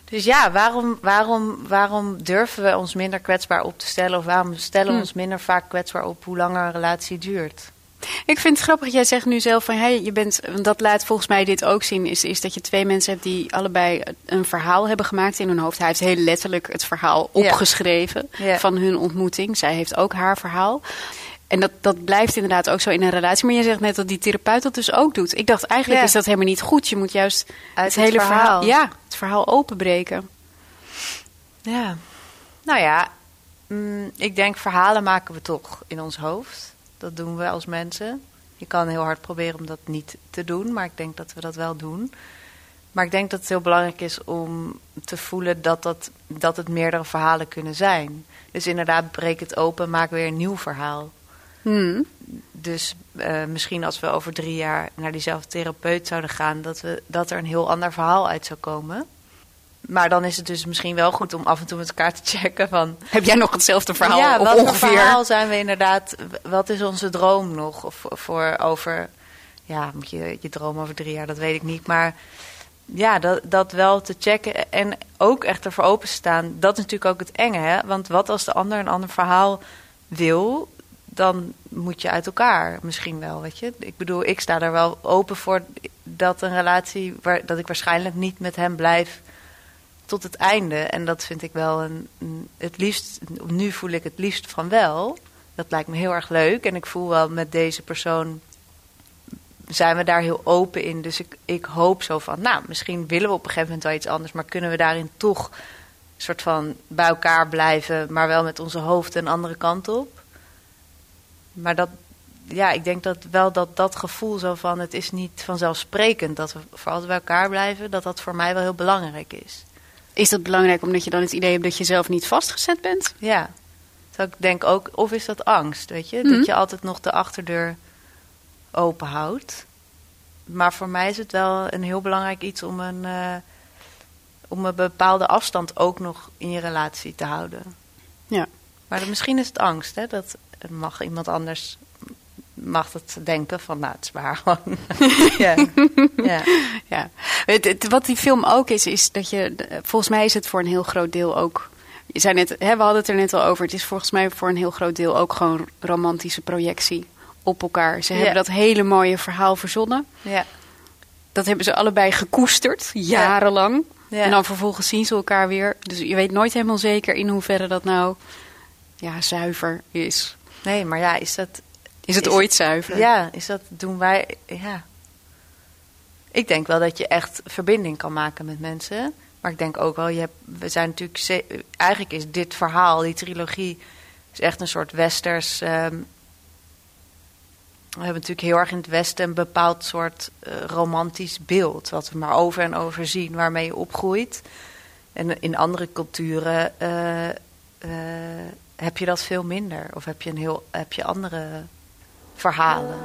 [SPEAKER 9] Dus ja, waarom, waarom, waarom durven we ons minder kwetsbaar op te stellen? Of waarom stellen we
[SPEAKER 8] Hm.
[SPEAKER 9] ons minder vaak kwetsbaar op hoe langer een relatie duurt?
[SPEAKER 8] Ik vind het grappig, jij zegt nu zelf van hey, je bent, dat laat volgens mij dit ook zien, is, is dat je twee mensen hebt die allebei een verhaal hebben gemaakt in hun hoofd. Hij heeft heel letterlijk het verhaal
[SPEAKER 9] Ja.
[SPEAKER 8] opgeschreven
[SPEAKER 9] Ja.
[SPEAKER 8] van hun ontmoeting. Zij heeft ook haar verhaal. En dat, dat blijft inderdaad ook zo in een relatie. Maar je zegt net dat die therapeut dat dus ook doet. Ik dacht eigenlijk
[SPEAKER 9] Ja.
[SPEAKER 8] is dat helemaal niet goed. Je moet juist
[SPEAKER 9] Uit
[SPEAKER 8] het
[SPEAKER 9] het
[SPEAKER 8] hele verhaal.
[SPEAKER 9] verhaal.
[SPEAKER 8] ja, het verhaal openbreken.
[SPEAKER 9] Ja. Nou ja, mm, ik denk verhalen maken we toch in ons hoofd. Dat doen we als mensen. Je kan heel hard proberen om dat niet te doen, maar ik denk dat we dat wel doen. Maar ik denk dat het heel belangrijk is om te voelen dat, dat, dat het meerdere verhalen kunnen zijn. Dus inderdaad, breek het open, maak weer een nieuw verhaal.
[SPEAKER 8] Hmm.
[SPEAKER 9] Dus eh, misschien als we over drie jaar naar diezelfde therapeut zouden gaan, dat, we, dat er een heel ander verhaal uit zou komen. Maar dan is het dus misschien wel goed om af en toe met elkaar te checken van...
[SPEAKER 8] Heb jij nog hetzelfde verhaal
[SPEAKER 9] Ja, wat
[SPEAKER 8] ongeveer?
[SPEAKER 9] verhaal zijn we inderdaad... Wat is onze droom nog? Of voor over... Ja, moet je je droom over drie jaar, dat weet ik niet. Maar ja, dat, dat wel te checken en ook echt ervoor openstaan. Dat is natuurlijk ook het enge, hè? Want wat als de ander een ander verhaal wil... dan moet je uit elkaar misschien wel, weet je. Ik bedoel, ik sta daar wel open voor dat een relatie... Waar, dat ik waarschijnlijk niet met hem blijf tot het einde. En dat vind ik wel een, een- het liefst, nu voel ik het liefst van wel. Dat lijkt me heel erg leuk. En ik voel wel met deze persoon zijn we daar heel open in. Dus ik, ik hoop zo van, nou, misschien willen we op een gegeven moment wel iets anders, maar kunnen we daarin toch soort van bij elkaar blijven, maar wel met onze hoofd een andere kant op. Maar dat, ja, ik denk dat wel dat dat gevoel zo van, het is niet vanzelfsprekend dat we voor altijd bij elkaar blijven, dat dat voor mij wel heel belangrijk is.
[SPEAKER 8] Is dat belangrijk omdat je dan het idee hebt dat je zelf niet vastgezet bent?
[SPEAKER 9] Ja. Ik denk ook, of is dat angst, weet je?
[SPEAKER 8] Mhm.
[SPEAKER 9] Dat je altijd nog de achterdeur open houdt. Maar voor mij is het wel een heel belangrijk iets om een, eh, om een bepaalde afstand ook nog in je relatie te houden.
[SPEAKER 8] Ja.
[SPEAKER 9] Maar dat- misschien is het angst, hè? Dat mag iemand anders mag het denken van, nou, het is waar gewoon. ja. ja.
[SPEAKER 8] Ja. Het, het- wat die film ook is, is dat je. Volgens mij is het voor een heel groot deel ook. Je zei net, hè, we hadden het er net al over. Het is volgens mij voor een heel groot deel ook gewoon romantische projectie op elkaar. Ze
[SPEAKER 9] Ja.
[SPEAKER 8] hebben dat hele mooie verhaal verzonnen.
[SPEAKER 9] Ja.
[SPEAKER 8] Dat hebben ze allebei gekoesterd, jarenlang.
[SPEAKER 9] Ja.
[SPEAKER 8] En dan vervolgens zien ze elkaar weer. Dus je weet nooit helemaal zeker in hoeverre dat nou ja, zuiver is.
[SPEAKER 9] Nee, maar ja, is dat...
[SPEAKER 8] Is het ooit zuiver?
[SPEAKER 9] Ja, is dat doen wij. Ja. Ik denk wel dat je echt verbinding kan maken met mensen. Maar ik denk ook wel, je hebt, we zijn natuurlijk. Eigenlijk is dit verhaal, die trilogie, is echt een soort westers. ehm, we hebben natuurlijk heel erg in het Westen een bepaald soort eh, romantisch beeld. Wat we maar over en over zien, waarmee je opgroeit. En in andere culturen eh, eh, heb je dat veel minder. Of heb je, een heel, heb je andere verhalen.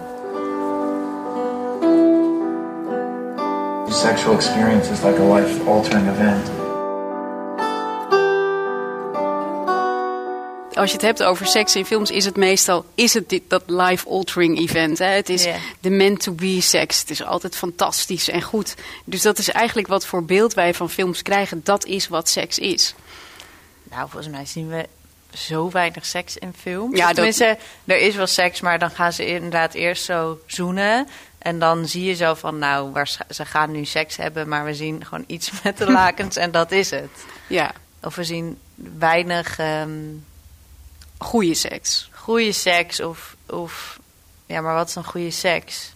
[SPEAKER 11] Sexual experience is like a life-altering event.
[SPEAKER 8] als je het hebt over seks in films, is het meestal is het dit, dat life-altering event. Hè? Het is de meant-to-be seks. Het is altijd fantastisch en goed. Dus dat is eigenlijk wat voor beeld wij van films krijgen. Dat is wat seks is.
[SPEAKER 9] Nou, volgens mij zien we zo weinig seks in films.
[SPEAKER 8] Ja,
[SPEAKER 9] Ja,
[SPEAKER 8] dat-
[SPEAKER 9] Tenminste, er is wel seks, maar dan gaan ze inderdaad eerst zo zoenen. En dan zie je zo van, nou, ze gaan nu seks hebben, maar we zien gewoon iets met de lakens en dat is het.
[SPEAKER 8] Ja,
[SPEAKER 9] Of we zien weinig ehm
[SPEAKER 8] goede seks.
[SPEAKER 9] goede seks of, of... Ja, maar wat is dan goede seks?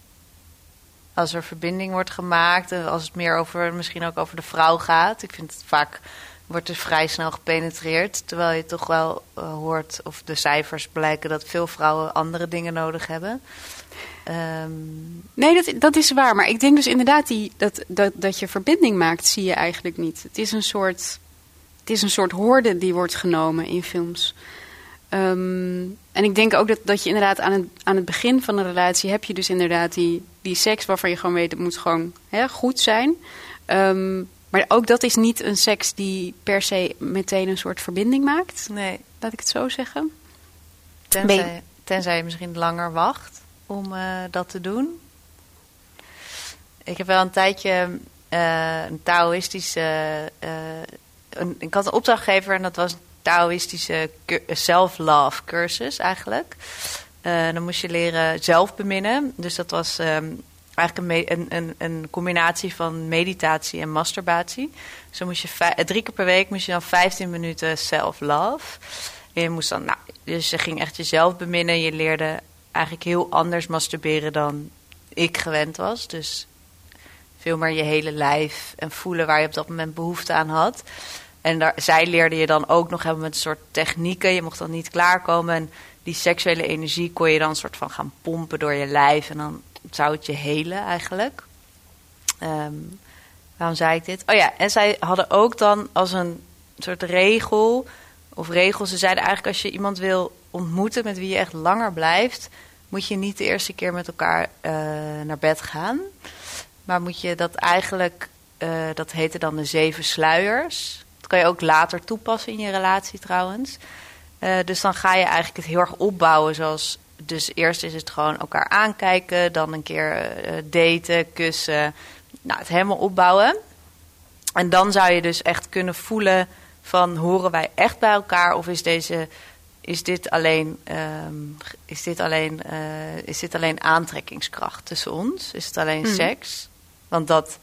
[SPEAKER 9] Als er verbinding wordt gemaakt, en als het meer over, misschien ook over de vrouw gaat. Ik vind het vaak wordt er vrij snel gepenetreerd. Terwijl je toch wel eh, hoort, of de cijfers blijken dat veel vrouwen andere dingen nodig hebben. Ehm,
[SPEAKER 8] Nee, dat, dat is waar. Maar ik denk dus inderdaad die, dat, dat, dat je verbinding maakt, zie je eigenlijk niet. Het is een soort, het is een soort hoorde die wordt genomen in films. Ehm, en ik denk ook dat, dat je inderdaad aan het, aan het begin van een relatie heb je dus inderdaad die, die seks waarvan je gewoon weet het moet gewoon hè, goed zijn. Ehm, maar ook dat is niet een seks die per se meteen een soort verbinding maakt.
[SPEAKER 9] nee,
[SPEAKER 8] Laat ik het zo zeggen.
[SPEAKER 9] tenzij, tenzij je misschien langer wacht om eh, dat te doen. Ik heb wel een tijdje eh, een Taoïstische. eh, een, ik had een opdrachtgever en dat was een Taoïstische self-love cursus eigenlijk. Dan moest je leren zelf beminnen. Dus dat was ehm, eigenlijk een, een, een, combinatie van meditatie en masturbatie. Dan moest je eh, drie keer per week moest je dan 15 minuten self-love. Je moest dan, nou, dus je ging echt jezelf beminnen. Je leerde eigenlijk heel anders masturberen dan ik gewend was. Dus veel meer je hele lijf en voelen waar je op dat moment behoefte aan had. En daar, zij leerde je dan ook nog hebben met een soort technieken. Je mocht dan niet klaarkomen. En die seksuele energie kon je dan soort van gaan pompen door je lijf. En dan zou het je helen eigenlijk. Ehm, waarom zei ik dit? Oh ja, en zij hadden ook dan als een soort regel... of regel, ze zeiden eigenlijk als je iemand wil ontmoeten... met wie je echt langer blijft... moet je niet de eerste keer met elkaar eh, naar bed gaan... Maar moet je dat eigenlijk, eh, dat heette dan de zeven sluiers. Dat kan je ook later toepassen in je relatie trouwens. Eh, dus dan ga je eigenlijk het heel erg opbouwen zoals... Dus eerst is het gewoon elkaar aankijken, dan een keer eh, daten, kussen. Nou, het helemaal opbouwen. En dan zou je dus echt kunnen voelen van horen wij echt bij elkaar of is deze is dit alleen, ehm, is dit alleen, eh, is dit alleen aantrekkingskracht tussen ons? Is het alleen
[SPEAKER 8] Mhm.
[SPEAKER 9] seks? Want dat,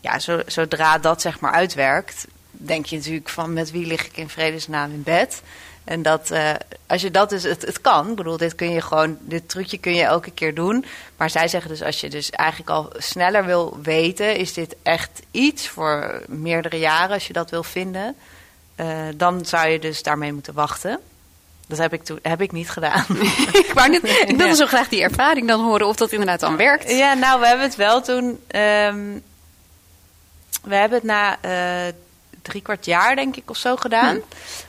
[SPEAKER 9] ja, zo, zodra dat zeg maar uitwerkt, denk je natuurlijk van met wie lig ik in vredesnaam in bed? En dat, eh, als je dat dus, het, het kan, ik bedoel, dit kun je gewoon, dit trucje kun je elke keer doen. Maar zij zeggen dus, als je dus eigenlijk al sneller wil weten, is dit echt iets voor meerdere jaren, als je dat wil vinden, eh, dan zou je dus daarmee moeten wachten. Dat heb ik, toen, heb ik niet gedaan.
[SPEAKER 8] ik, wou net, ik wilde zo graag die ervaring dan horen of dat inderdaad dan werkt.
[SPEAKER 9] Ja, nou, we hebben het wel toen. ehm, we hebben het na eh, drie kwart jaar, denk ik, of zo gedaan.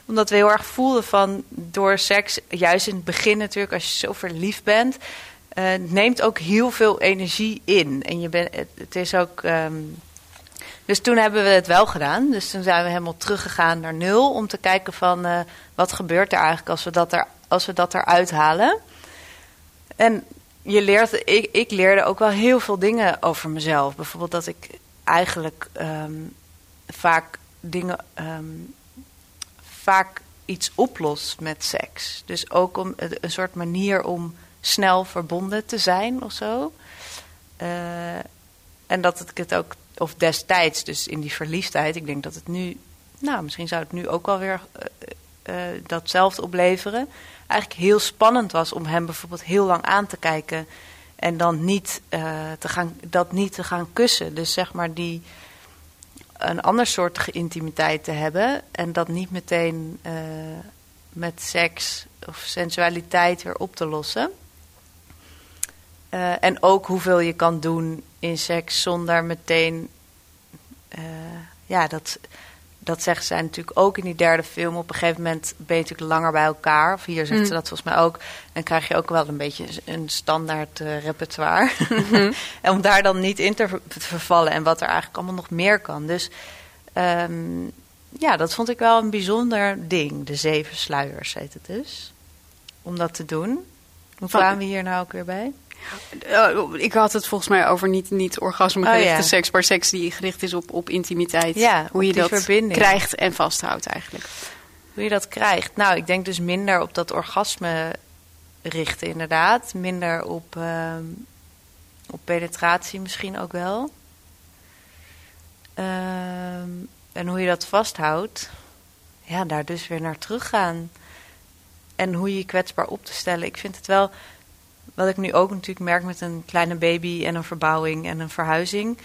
[SPEAKER 9] Omdat we heel erg voelden van door seks, juist in het begin natuurlijk, als je zo verliefd bent, het neemt ook heel veel energie in. En je bent, het, het is ook. ehm, dus toen hebben we het wel gedaan. Dus toen zijn we helemaal teruggegaan naar nul om te kijken van eh, wat gebeurt er eigenlijk als we dat, er, als we dat eruit halen. En je leert, ik, ik leerde ook wel heel veel dingen over mezelf. Bijvoorbeeld dat ik eigenlijk ehm, vaak dingen, ehm, vaak iets oplos met seks. Dus ook om een een soort manier om snel verbonden te zijn of zo. Eh, en dat ik het ook, of destijds, dus in die verliefdheid, ik denk dat het nu, nou, misschien zou het nu ook wel weer eh, eh, datzelfde opleveren. Eigenlijk heel spannend was om hem bijvoorbeeld heel lang aan te kijken en dan niet, eh, te gaan, dat niet te gaan kussen. Dus zeg maar die een ander soortige intimiteit te hebben en dat niet meteen eh, met seks of sensualiteit weer op te lossen. Eh, en ook hoeveel je kan doen in seks zonder meteen. eh, ja, dat, dat zeggen zij natuurlijk ook in die derde film. Op een gegeven moment ben je natuurlijk langer bij elkaar. Of hier zegt
[SPEAKER 8] Mm.
[SPEAKER 9] ze dat volgens mij ook. Dan krijg je ook wel een beetje een standaard eh, repertoire. En om daar dan niet in te ver- te vervallen. En wat er eigenlijk allemaal nog meer kan. Dus ehm, ja, dat vond ik wel een bijzonder ding. De zeven sluiers heet het dus. Om dat te doen. Hoe kwamen we hier nou ook weer bij?
[SPEAKER 8] Eh, ik had het volgens mij over niet, niet orgasmegerichte
[SPEAKER 9] Oh, ja.
[SPEAKER 8] seks, maar seks die gericht is op, op intimiteit.
[SPEAKER 9] Ja,
[SPEAKER 8] Hoe je
[SPEAKER 9] op
[SPEAKER 8] dat
[SPEAKER 9] verbinding.
[SPEAKER 8] krijgt en vasthoudt eigenlijk.
[SPEAKER 9] Hoe je dat krijgt? Nou, ik denk dus minder op dat orgasme richten, inderdaad. Minder op, ehm, op penetratie misschien ook wel. Ehm, en hoe je dat vasthoudt, ja, daar dus weer naar teruggaan. En hoe je je kwetsbaar op te stellen. Ik vind het wel, wat ik nu ook natuurlijk merk met een kleine baby en een verbouwing en een verhuizing.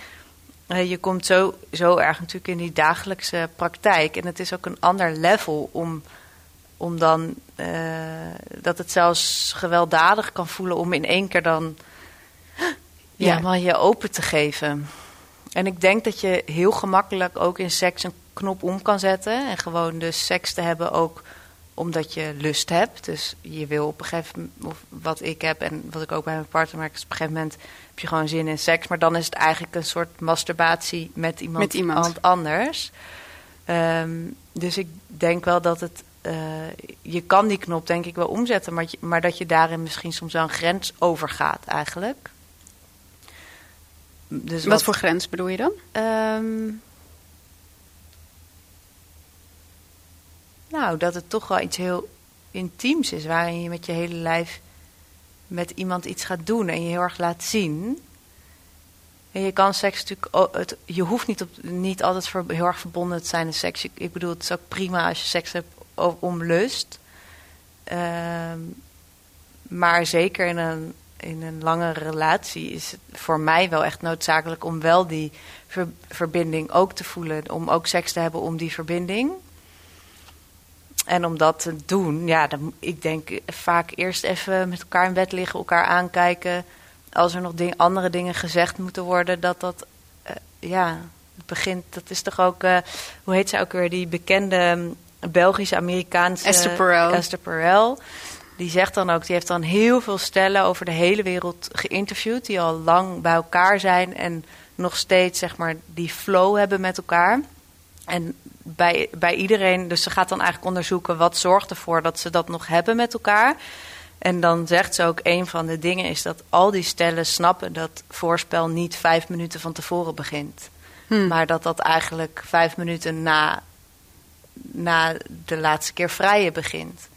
[SPEAKER 9] Eh, je komt zo, zo erg natuurlijk in die dagelijkse praktijk. En het is ook een ander level om, om dan eh, dat het zelfs gewelddadig kan voelen om in één keer dan ja,
[SPEAKER 8] Ja.
[SPEAKER 9] maar je open te geven. En ik denk dat je heel gemakkelijk ook in seks een knop om kan zetten. En gewoon dus seks te hebben ook omdat je lust hebt. Dus je wil op een gegeven moment, of wat ik heb en wat ik ook bij mijn partner merk, is op een gegeven moment heb je gewoon zin in seks. Maar dan is het eigenlijk een soort masturbatie met iemand,
[SPEAKER 8] Met iemand.
[SPEAKER 9] an- anders. Ehm, dus ik denk wel dat het. eh, je kan die knop denk ik wel omzetten, maar, je- maar dat je daarin misschien soms wel een grens overgaat eigenlijk. Dus
[SPEAKER 8] Wat voor grens bedoel je dan?
[SPEAKER 9] Ehm, nou, dat het toch wel iets heel intiems is, waarin je met je hele lijf met iemand iets gaat doen en je heel erg laat zien. En je kan seks natuurlijk, het, je hoeft niet, op, niet altijd ver- heel erg verbonden te zijn aan seks. Ik, bedoel, het is ook prima als je seks hebt om lust. Ehm, maar zeker in een, in een lange relatie is het voor mij wel echt noodzakelijk om wel die ver- verbinding ook te voelen. Om ook seks te hebben om die verbinding. En om dat te doen, ja, dan, ik denk vaak eerst even met elkaar in bed liggen, elkaar aankijken. Als er nog ding, andere dingen gezegd moeten worden, dat dat, eh, ja, het begint. Dat is toch ook, eh, hoe heet ze ook weer, die bekende mm, Belgische-Amerikaanse...
[SPEAKER 8] Esther Perel.
[SPEAKER 9] Esther Perel. Die zegt dan ook, die heeft dan heel veel stellen over de hele wereld geïnterviewd, die al lang bij elkaar zijn en nog steeds, zeg maar, die flow hebben met elkaar. En bij, bij iedereen, dus ze gaat dan eigenlijk onderzoeken wat zorgt ervoor dat ze dat nog hebben met elkaar. En dan zegt ze ook, een van de dingen is dat al die stellen snappen dat voorspel niet vijf minuten van tevoren begint.
[SPEAKER 8] Hmm.
[SPEAKER 9] Maar dat dat eigenlijk vijf minuten na, na de laatste keer vrije begint.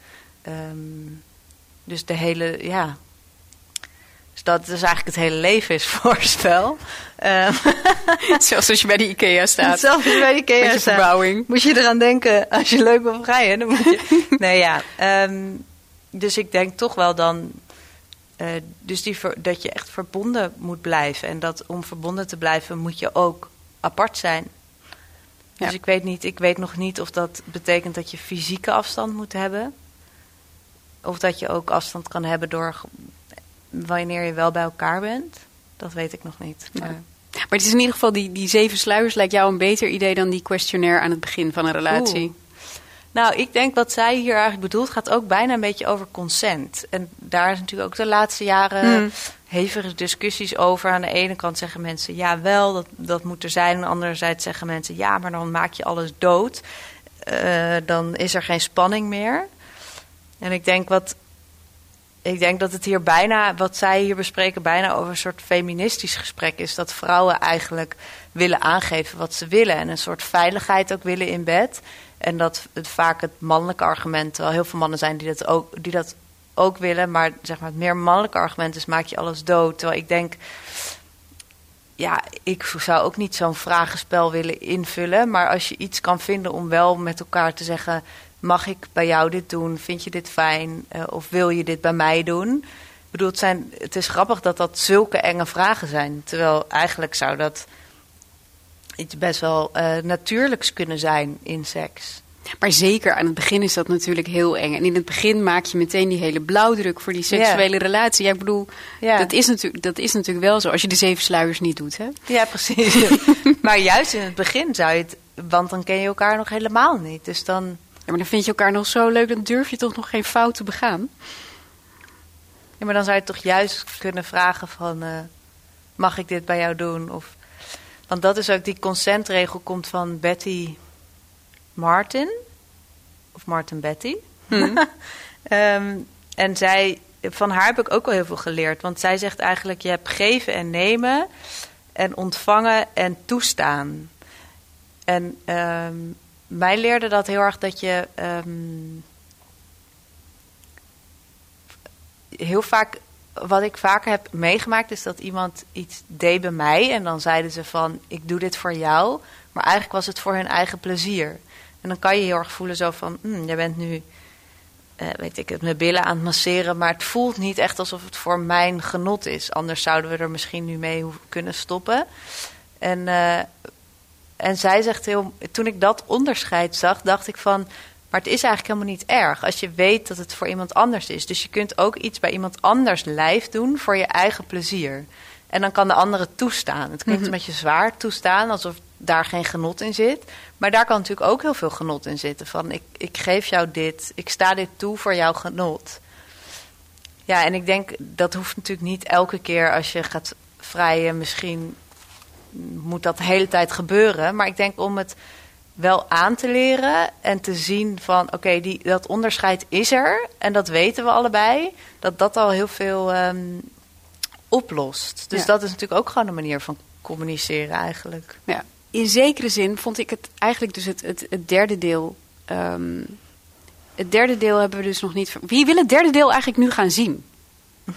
[SPEAKER 9] Ehm, dus de hele, ja. Dus dat is eigenlijk het hele leven is voorspel. Ehm,
[SPEAKER 8] Zelfs als je bij de IKEA staat.
[SPEAKER 9] Zelfs als je bij de IKEA
[SPEAKER 8] Met je
[SPEAKER 9] staat.
[SPEAKER 8] verbouwing.
[SPEAKER 9] Moet je eraan denken, als je leuk wil vrijen, dan moet je... nee, ja. ehm, dus ik denk toch wel dan... eh, dus die ver- dat je echt verbonden moet blijven. En dat om verbonden te blijven moet je ook apart zijn. Dus
[SPEAKER 8] Ja.
[SPEAKER 9] ik weet niet, ik weet nog niet of dat betekent dat je fysieke afstand moet hebben. Of dat je ook afstand kan hebben door wanneer je wel bij elkaar bent. Dat weet ik nog niet.
[SPEAKER 8] Ja.
[SPEAKER 9] Maar-
[SPEAKER 8] Maar het is in ieder geval, die, die zeven sluiers lijkt jou een beter idee dan die questionnaire aan het begin van een relatie.
[SPEAKER 9] Oeh. Nou, ik denk wat zij hier eigenlijk bedoelt, gaat ook bijna een beetje over consent. En daar is natuurlijk ook de laatste jaren
[SPEAKER 8] Hmm.
[SPEAKER 9] hevige discussies over. Aan de ene kant zeggen mensen, ja wel, dat, dat moet er zijn. Aan de andere zijde zeggen mensen, ja, maar dan maak je alles dood. Eh, dan is er geen spanning meer. En ik denk wat... Ik denk dat het hier bijna, wat zij hier bespreken, bijna over een soort feministisch gesprek is. Dat vrouwen eigenlijk willen aangeven wat ze willen. En een soort veiligheid ook willen in bed. En dat het vaak het mannelijke argument, terwijl heel veel mannen zijn die dat ook, die dat ook willen. Maar zeg maar het meer mannelijke argument is, maak je alles dood. Terwijl ik denk, ja, ik zou ook niet zo'n vragenspel willen invullen. Maar als je iets kan vinden om wel met elkaar te zeggen... mag ik bij jou dit doen? Vind je dit fijn? Eh, of wil je dit bij mij doen? Ik bedoel, het, zijn, het is grappig dat dat zulke enge vragen zijn. Terwijl eigenlijk zou dat iets best wel eh, natuurlijks kunnen zijn in seks.
[SPEAKER 8] Maar zeker aan het begin is dat natuurlijk heel eng. En in het begin maak je meteen die hele blauwdruk voor die seksuele relatie. Ja, ik bedoel, dat, is natuurlijk, dat is natuurlijk wel zo als je de zeven sluiers niet doet. Hè?
[SPEAKER 9] Ja, precies. maar juist in het begin zou je het... Want dan ken je elkaar nog helemaal niet. Dus dan...
[SPEAKER 8] Ja, maar dan vind je elkaar nog zo leuk, dan durf je toch nog geen fouten begaan.
[SPEAKER 9] Ja, maar dan zou je toch juist kunnen vragen van... eh, mag ik dit bij jou doen? Of, want dat is ook... Die consentregel komt van Betty Martin. Of Martin Betty. Ehm, en zij... Van haar heb ik ook wel heel veel geleerd. Want zij zegt eigenlijk... Je hebt geven en nemen... En ontvangen en toestaan. En ehm, mij leerde dat heel erg dat je... ehm, heel vaak, wat ik vaker heb meegemaakt, is dat iemand iets deed bij mij. En dan zeiden ze van, ik doe dit voor jou. Maar eigenlijk was het voor hun eigen plezier. En dan kan je heel erg voelen zo van, hm, jij bent nu, eh, weet ik het, mijn billen aan het masseren. Maar het voelt niet echt alsof het voor mijn genot is. Anders zouden we er misschien nu mee kunnen stoppen. En, eh, en zij zegt heel, toen ik dat onderscheid zag, dacht ik van, maar het is eigenlijk helemaal niet erg als je weet dat het voor iemand anders is. Dus je kunt ook iets bij iemand anders lijf doen voor je eigen plezier. En dan kan de andere toestaan. Het klinkt
[SPEAKER 8] Mhm.
[SPEAKER 9] een beetje zwaar toestaan, alsof daar geen genot in zit. Maar daar kan natuurlijk ook heel veel genot in zitten. Van ik, ik geef jou dit, ik sta dit toe voor jouw genot. Ja, en ik denk dat hoeft natuurlijk niet elke keer als je gaat vrijen. Misschien moet dat de hele tijd gebeuren. Maar ik denk om het wel aan te leren en te zien van oké, die dat onderscheid is er en dat weten we allebei, dat dat al heel veel ehm, oplost. Dus
[SPEAKER 8] Ja.
[SPEAKER 9] dat is natuurlijk ook gewoon een manier van communiceren eigenlijk.
[SPEAKER 8] Ja. In zekere zin vond ik het eigenlijk dus het, het, het derde deel ehm, het derde deel hebben we dus nog niet... Wie wil het derde deel eigenlijk nu gaan zien?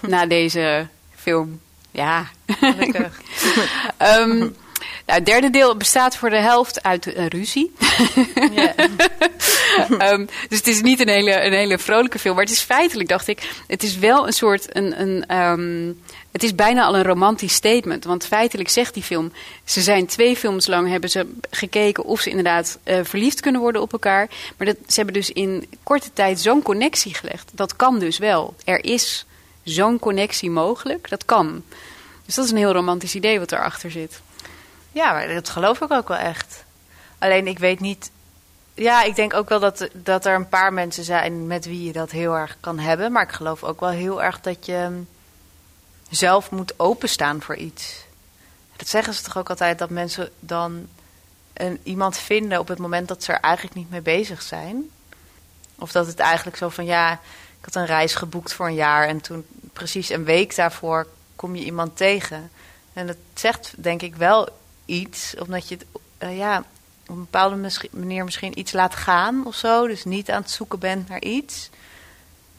[SPEAKER 8] Na deze film. Ja.
[SPEAKER 9] Gelukkig.
[SPEAKER 8] Ehm, nou, het derde deel bestaat voor de helft uit een ruzie. Ehm, dus het is niet een hele, een hele vrolijke film. Maar het is feitelijk, dacht ik, het is wel een soort... Een, een, ehm, het is bijna al een romantisch statement. Want feitelijk zegt die film... Ze zijn twee films lang hebben ze gekeken of ze inderdaad eh, verliefd kunnen worden op elkaar. Maar dat, ze hebben dus in korte tijd zo'n connectie gelegd. Dat kan dus wel. Er is zo'n connectie mogelijk. Dat kan. Dus dat is een heel romantisch idee wat erachter zit.
[SPEAKER 9] Ja, maar dat geloof ik ook wel echt. Alleen ik weet niet. Ja, ik denk ook wel dat, dat er een paar mensen zijn met wie je dat heel erg kan hebben. Maar ik geloof ook wel heel erg dat je zelf moet openstaan voor iets. Dat zeggen ze toch ook altijd dat mensen dan een, iemand vinden op het moment dat ze er eigenlijk niet mee bezig zijn. Of dat het eigenlijk zo van ja, ik had een reis geboekt voor een jaar en toen precies een week daarvoor kom je iemand tegen. En dat zegt denk ik wel iets, omdat je het uh, ja, op een bepaalde manier misschien iets laat gaan of zo. Dus niet aan het zoeken bent naar iets.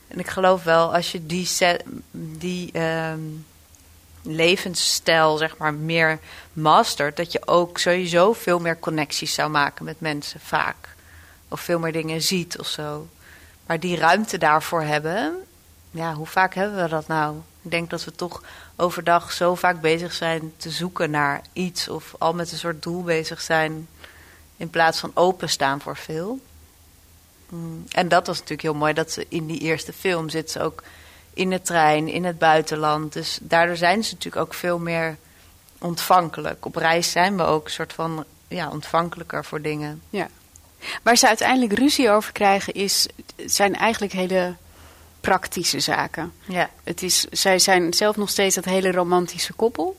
[SPEAKER 9] En ik geloof wel, als je die, die um, levensstijl zeg maar meer mastert, dat je ook sowieso veel meer connecties zou maken met mensen vaak. Of veel meer dingen ziet of zo. Maar die ruimte daarvoor hebben, ja, hoe vaak hebben we dat nou? Ik denk dat we toch overdag zo vaak bezig zijn te zoeken naar iets of al met een soort doel bezig zijn in plaats van openstaan voor veel. Mm, en dat was natuurlijk heel mooi dat ze in die eerste film zit ze ook in de trein, in het buitenland. Dus daardoor zijn ze natuurlijk ook veel meer ontvankelijk. Op reis zijn we ook een soort van ja, ontvankelijker voor dingen.
[SPEAKER 8] Ja. Waar ze uiteindelijk ruzie over krijgen, is, zijn eigenlijk hele praktische zaken.
[SPEAKER 9] Ja.
[SPEAKER 8] Het is, zij zijn zelf nog steeds dat hele romantische koppel.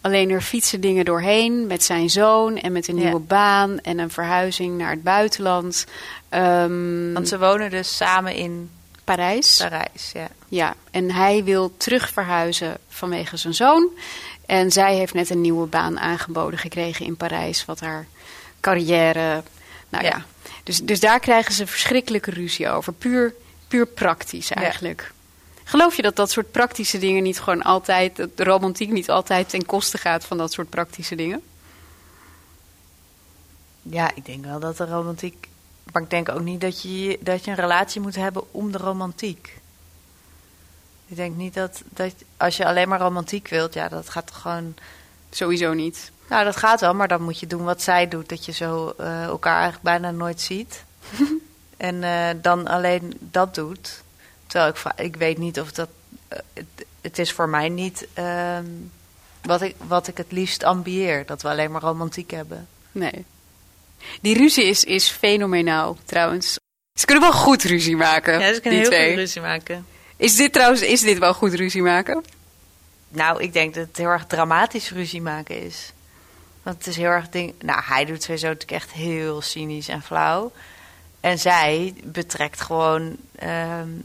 [SPEAKER 8] Alleen er fietsen dingen doorheen met zijn zoon en met een nieuwe baan en een verhuizing naar het buitenland. Um,
[SPEAKER 9] Want ze wonen dus samen in
[SPEAKER 8] Parijs.
[SPEAKER 9] Parijs, ja.
[SPEAKER 8] Ja, en hij wil terug verhuizen vanwege zijn zoon. En zij heeft net een nieuwe baan aangeboden gekregen in Parijs, wat haar carrière. Nou ja, dus, dus daar krijgen ze verschrikkelijke ruzie over. Puur, puur praktisch eigenlijk. Geloof je dat dat soort praktische dingen niet gewoon altijd, de romantiek niet altijd ten koste gaat van dat soort praktische dingen?
[SPEAKER 9] Ja, ik denk wel dat de romantiek. Maar ik denk ook niet dat je, dat je een relatie moet hebben om de romantiek. Ik denk niet dat, dat als je alleen maar romantiek wilt, ja, dat gaat gewoon.
[SPEAKER 8] Sowieso niet.
[SPEAKER 9] Nou, dat gaat wel, maar dan moet je doen wat zij doet. Dat je zo uh, elkaar eigenlijk bijna nooit ziet. en uh, dan alleen dat doet. Terwijl ik, ik weet niet of dat. Uh, het, het, is voor mij niet uh, wat, ik, wat ik het liefst ambieer. Dat we alleen maar romantiek hebben.
[SPEAKER 8] Nee. Die ruzie is, is fenomenaal trouwens. Ze kunnen wel goed ruzie maken.
[SPEAKER 9] Ja, ze kunnen heel
[SPEAKER 8] twee.
[SPEAKER 9] goed ruzie maken.
[SPEAKER 8] Is dit trouwens is dit wel goed ruzie maken?
[SPEAKER 9] Nou, ik denk dat het heel erg dramatisch ruzie maken is. Want het is heel erg ding. Nou, hij doet sowieso natuurlijk echt heel cynisch en flauw. En zij betrekt gewoon um,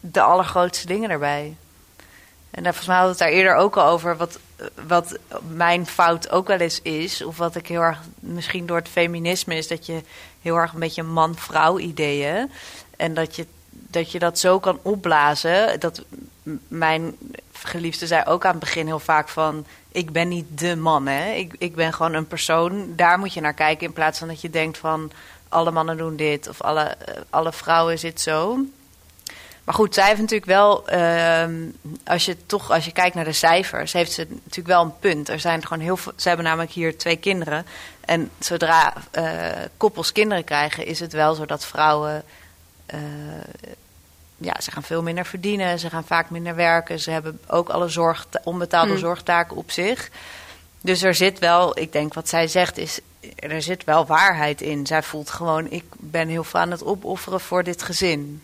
[SPEAKER 9] de allergrootste dingen erbij. En daar, volgens mij hadden we het daar eerder ook al over. Wat, wat mijn fout ook wel eens is. Of wat ik heel erg misschien door het feminisme is. Dat je heel erg een beetje man-vrouw ideeën. En dat je, dat je dat zo kan opblazen. Dat mijn geliefde zei ook aan het begin heel vaak van... Ik ben niet de man, hè. Ik, ik ben gewoon een persoon. Daar moet je naar kijken. In plaats van dat je denkt van... Alle mannen doen dit. Of alle, alle vrouwen zit zo. Maar goed, zij heeft natuurlijk wel, uh, als je toch, als je kijkt naar de cijfers, heeft ze natuurlijk wel een punt. Er zijn gewoon heel veel, ze hebben namelijk hier twee kinderen. En zodra uh, koppels kinderen krijgen, is het wel zo dat vrouwen, uh, ja, ze gaan veel minder verdienen, ze gaan vaak minder werken, ze hebben ook alle zorg, onbetaalde
[SPEAKER 8] Hmm.
[SPEAKER 9] zorgtaken op zich. Dus er zit wel, ik denk wat zij zegt is, er zit wel waarheid in. Zij voelt gewoon, ik ben heel veel aan het opofferen voor dit gezin.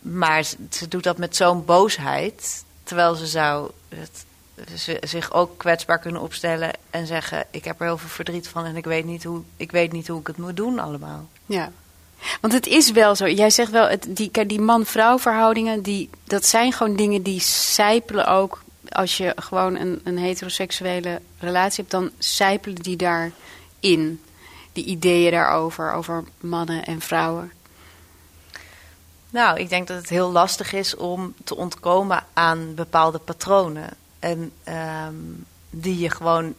[SPEAKER 9] Maar ze, ze doet dat met zo'n boosheid. Terwijl ze zou het, ze, zich ook kwetsbaar kunnen opstellen en zeggen: Ik heb er heel veel verdriet van en ik weet niet hoe ik, weet niet hoe ik het moet doen, allemaal.
[SPEAKER 8] Ja. Want het is wel zo. Jij zegt wel, het, die, die man-vrouw verhoudingen, die, dat zijn gewoon dingen die sijpelen ook. Als je gewoon een, een heteroseksuele relatie hebt, dan sijpelen die daarin. Die ideeën daarover, over mannen en vrouwen.
[SPEAKER 9] Nou, ik denk dat het heel lastig is om te ontkomen aan bepaalde patronen. En ehm, die je gewoon,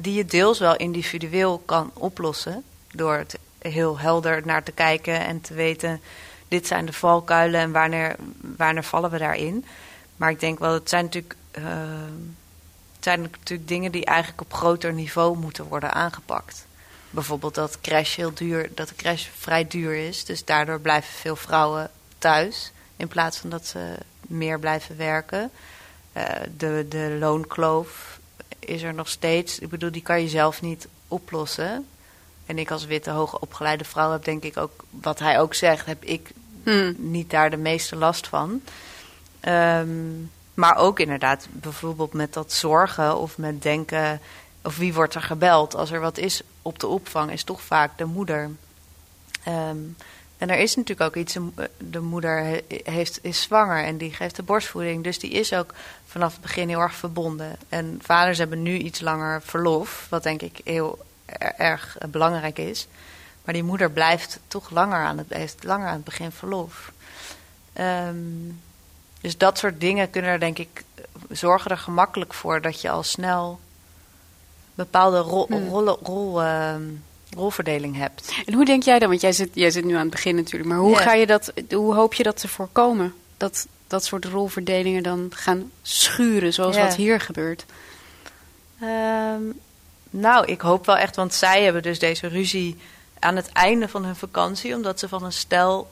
[SPEAKER 9] die je deels wel individueel kan oplossen. Door het heel helder naar te kijken en te weten, dit zijn de valkuilen en wanneer, wanneer vallen we daarin. Maar ik denk wel, het zijn natuurlijk, ehm, het zijn natuurlijk dingen die eigenlijk op groter niveau moeten worden aangepakt. Bijvoorbeeld dat crash heel duur, dat de crash vrij duur is. Dus daardoor blijven veel vrouwen thuis. In plaats van dat ze meer blijven werken. Uh, de, de loonkloof is er nog steeds. Ik bedoel, die kan je zelf niet oplossen. En ik als witte, hoogopgeleide vrouw heb denk ik ook, wat hij ook zegt, heb ik hmm. niet daar de meeste last van. Um, maar ook inderdaad, bijvoorbeeld met dat zorgen of met denken, of wie wordt er gebeld als er wat is op de opvang, is toch vaak de moeder. Um, en er is natuurlijk ook iets, de moeder heeft, is zwanger en die geeft de borstvoeding. Dus die is ook vanaf het begin heel erg verbonden. En vaders hebben nu iets langer verlof, wat denk ik heel erg belangrijk is. Maar die moeder blijft toch langer aan het, heeft langer aan het begin verlof. Um, dus dat soort dingen kunnen er denk ik zorgen er gemakkelijk voor dat je al snel bepaalde rol, hmm. rol, rol uh, rolverdeling hebt.
[SPEAKER 8] En hoe denk jij dan? Want jij zit, jij zit nu aan het begin natuurlijk. Maar hoe, ga je dat, hoe hoop je dat te voorkomen? Dat dat soort rolverdelingen dan gaan schuren, zoals wat hier gebeurt?
[SPEAKER 9] Um, nou, ik hoop wel echt, want zij hebben dus deze ruzie aan het einde van hun vakantie, omdat ze van een stel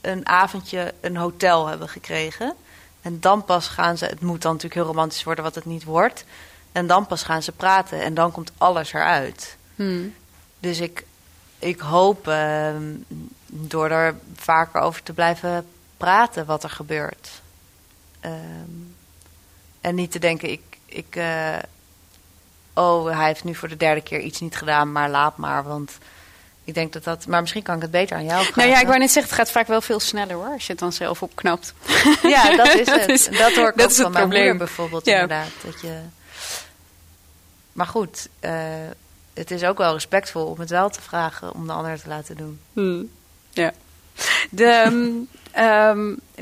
[SPEAKER 9] een avondje een hotel hebben gekregen. En dan pas gaan ze, het moet dan natuurlijk heel romantisch worden wat het niet wordt. En dan pas gaan ze praten en dan komt alles eruit. Hmm. Dus ik, ik hoop ehm, door er vaker over te blijven praten wat er gebeurt. Ehm, en niet te denken, ik, ik, uh, oh, hij heeft nu voor de derde keer iets niet gedaan, maar laat maar. Want ik denk dat dat, maar misschien kan ik het beter aan jou vragen.
[SPEAKER 8] Nou ja, ik wou net zeggen, het gaat vaak wel veel sneller hoor, als je het dan zelf opknapt.
[SPEAKER 9] Ja, dat is het. dat, hoor ik dat ook van mijn probleem. moeder bijvoorbeeld ja. inderdaad. Dat je... Maar goed, uh, het is ook wel respectvol om het wel te vragen om de ander te laten doen.
[SPEAKER 8] Hmm. Ja. De, um,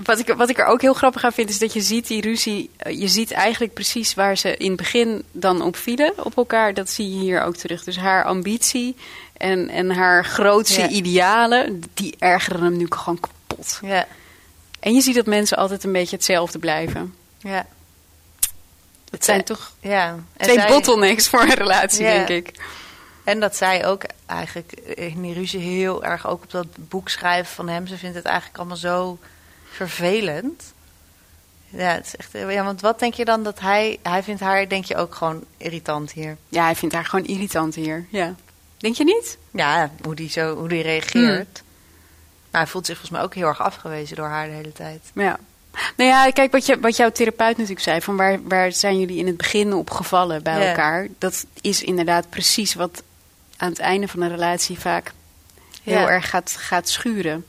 [SPEAKER 8] wat, ik, wat ik er ook heel grappig aan vind, is dat je ziet die ruzie. Eh, je ziet eigenlijk precies waar ze in het begin dan op vielen op elkaar. Dat zie je hier ook terug. Dus haar ambitie en, en haar grootste idealen, die ergeren hem nu gewoon kapot.
[SPEAKER 9] Ja.
[SPEAKER 8] En je ziet dat mensen altijd een beetje hetzelfde blijven.
[SPEAKER 9] Ja.
[SPEAKER 8] Het zijn toch
[SPEAKER 9] ja.
[SPEAKER 8] twee zij, bottlenecks voor een relatie, denk ik.
[SPEAKER 9] En dat zij ook eigenlijk in die ruzie heel erg ook op dat boek schrijven van hem. Ze vindt het eigenlijk allemaal zo vervelend. Ja, het is echt, ja, want wat denk je dan dat hij... Hij vindt haar, denk je, ook gewoon irritant hier.
[SPEAKER 8] Ja, hij vindt haar gewoon irritant hier, ja. Denk je niet?
[SPEAKER 9] Ja, hoe die, zo, hoe die reageert. Hmm. Maar hij voelt zich volgens mij ook heel erg afgewezen door haar de hele tijd.
[SPEAKER 8] Ja. Nou ja, kijk, wat, je, wat jouw therapeut natuurlijk zei, van waar, waar zijn jullie in het begin op gevallen bij elkaar? Dat is inderdaad precies wat aan het einde van een relatie vaak heel erg gaat, gaat schuren.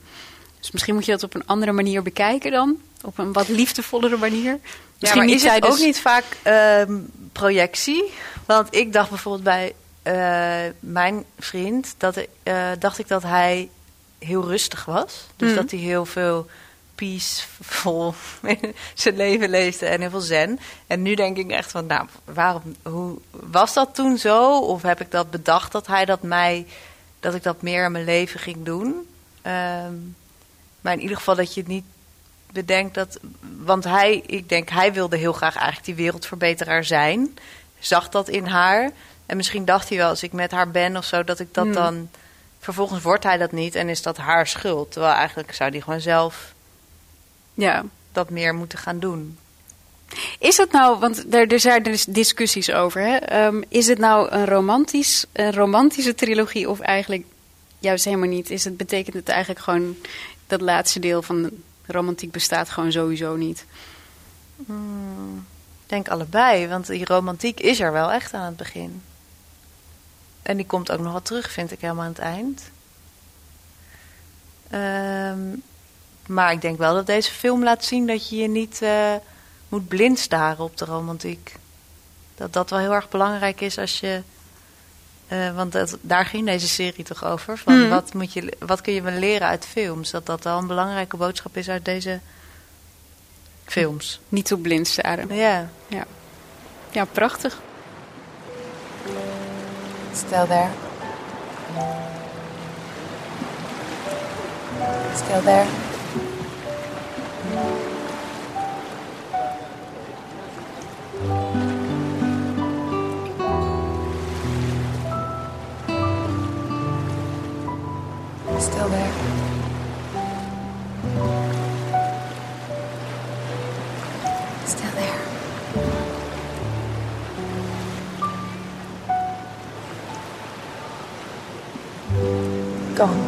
[SPEAKER 8] Dus misschien moet je dat op een andere manier bekijken dan. Op een wat liefdevollere manier.
[SPEAKER 9] Misschien ja, maar is het ook niet vaak uh, projectie? Want ik dacht bijvoorbeeld bij uh, mijn vriend... Dat, uh, dacht ik dat hij heel rustig was. Dus mhm. dat hij heel veel peaceful zijn leven leefde en heel veel zen. En nu denk ik echt van, nou, waarom, hoe was dat toen zo? Of heb ik dat bedacht dat hij dat mij, dat ik dat meer in mijn leven ging doen? Um, maar in ieder geval dat je het niet bedenkt dat, want hij, ik denk, hij wilde heel graag eigenlijk die wereldverbeteraar zijn. Zag dat in haar. En misschien dacht hij wel, als ik met haar ben of zo, dat ik dat hmm. dan. Vervolgens wordt hij dat niet en is dat haar schuld. Terwijl eigenlijk zou hij gewoon zelf
[SPEAKER 8] ja.
[SPEAKER 9] dat meer moeten gaan doen.
[SPEAKER 8] Is het nou, want er, er zijn dus discussies over, hè? Ehm, is het nou een, romantisch, een romantische trilogie of eigenlijk juist helemaal niet? Is het, betekent het eigenlijk gewoon dat laatste deel van romantiek bestaat gewoon sowieso niet?
[SPEAKER 9] Hmm, ik denk allebei, want die romantiek is er wel echt aan het begin. En die komt ook nog wel terug, vind ik helemaal aan het eind. Um, maar ik denk wel dat deze film laat zien dat je je niet uh, moet blind staren op de romantiek. Dat dat wel heel erg belangrijk is als je Eh, want dat, daar ging deze serie toch over. Van
[SPEAKER 8] Mhm.
[SPEAKER 9] wat, moet je, wat kun je wel leren uit films? Dat dat al een belangrijke boodschap is uit deze films.
[SPEAKER 8] Niet op blind staren.
[SPEAKER 9] Ja.
[SPEAKER 8] Ja, ja prachtig.
[SPEAKER 7] Still there. Still there. Still there. Still there. Gone.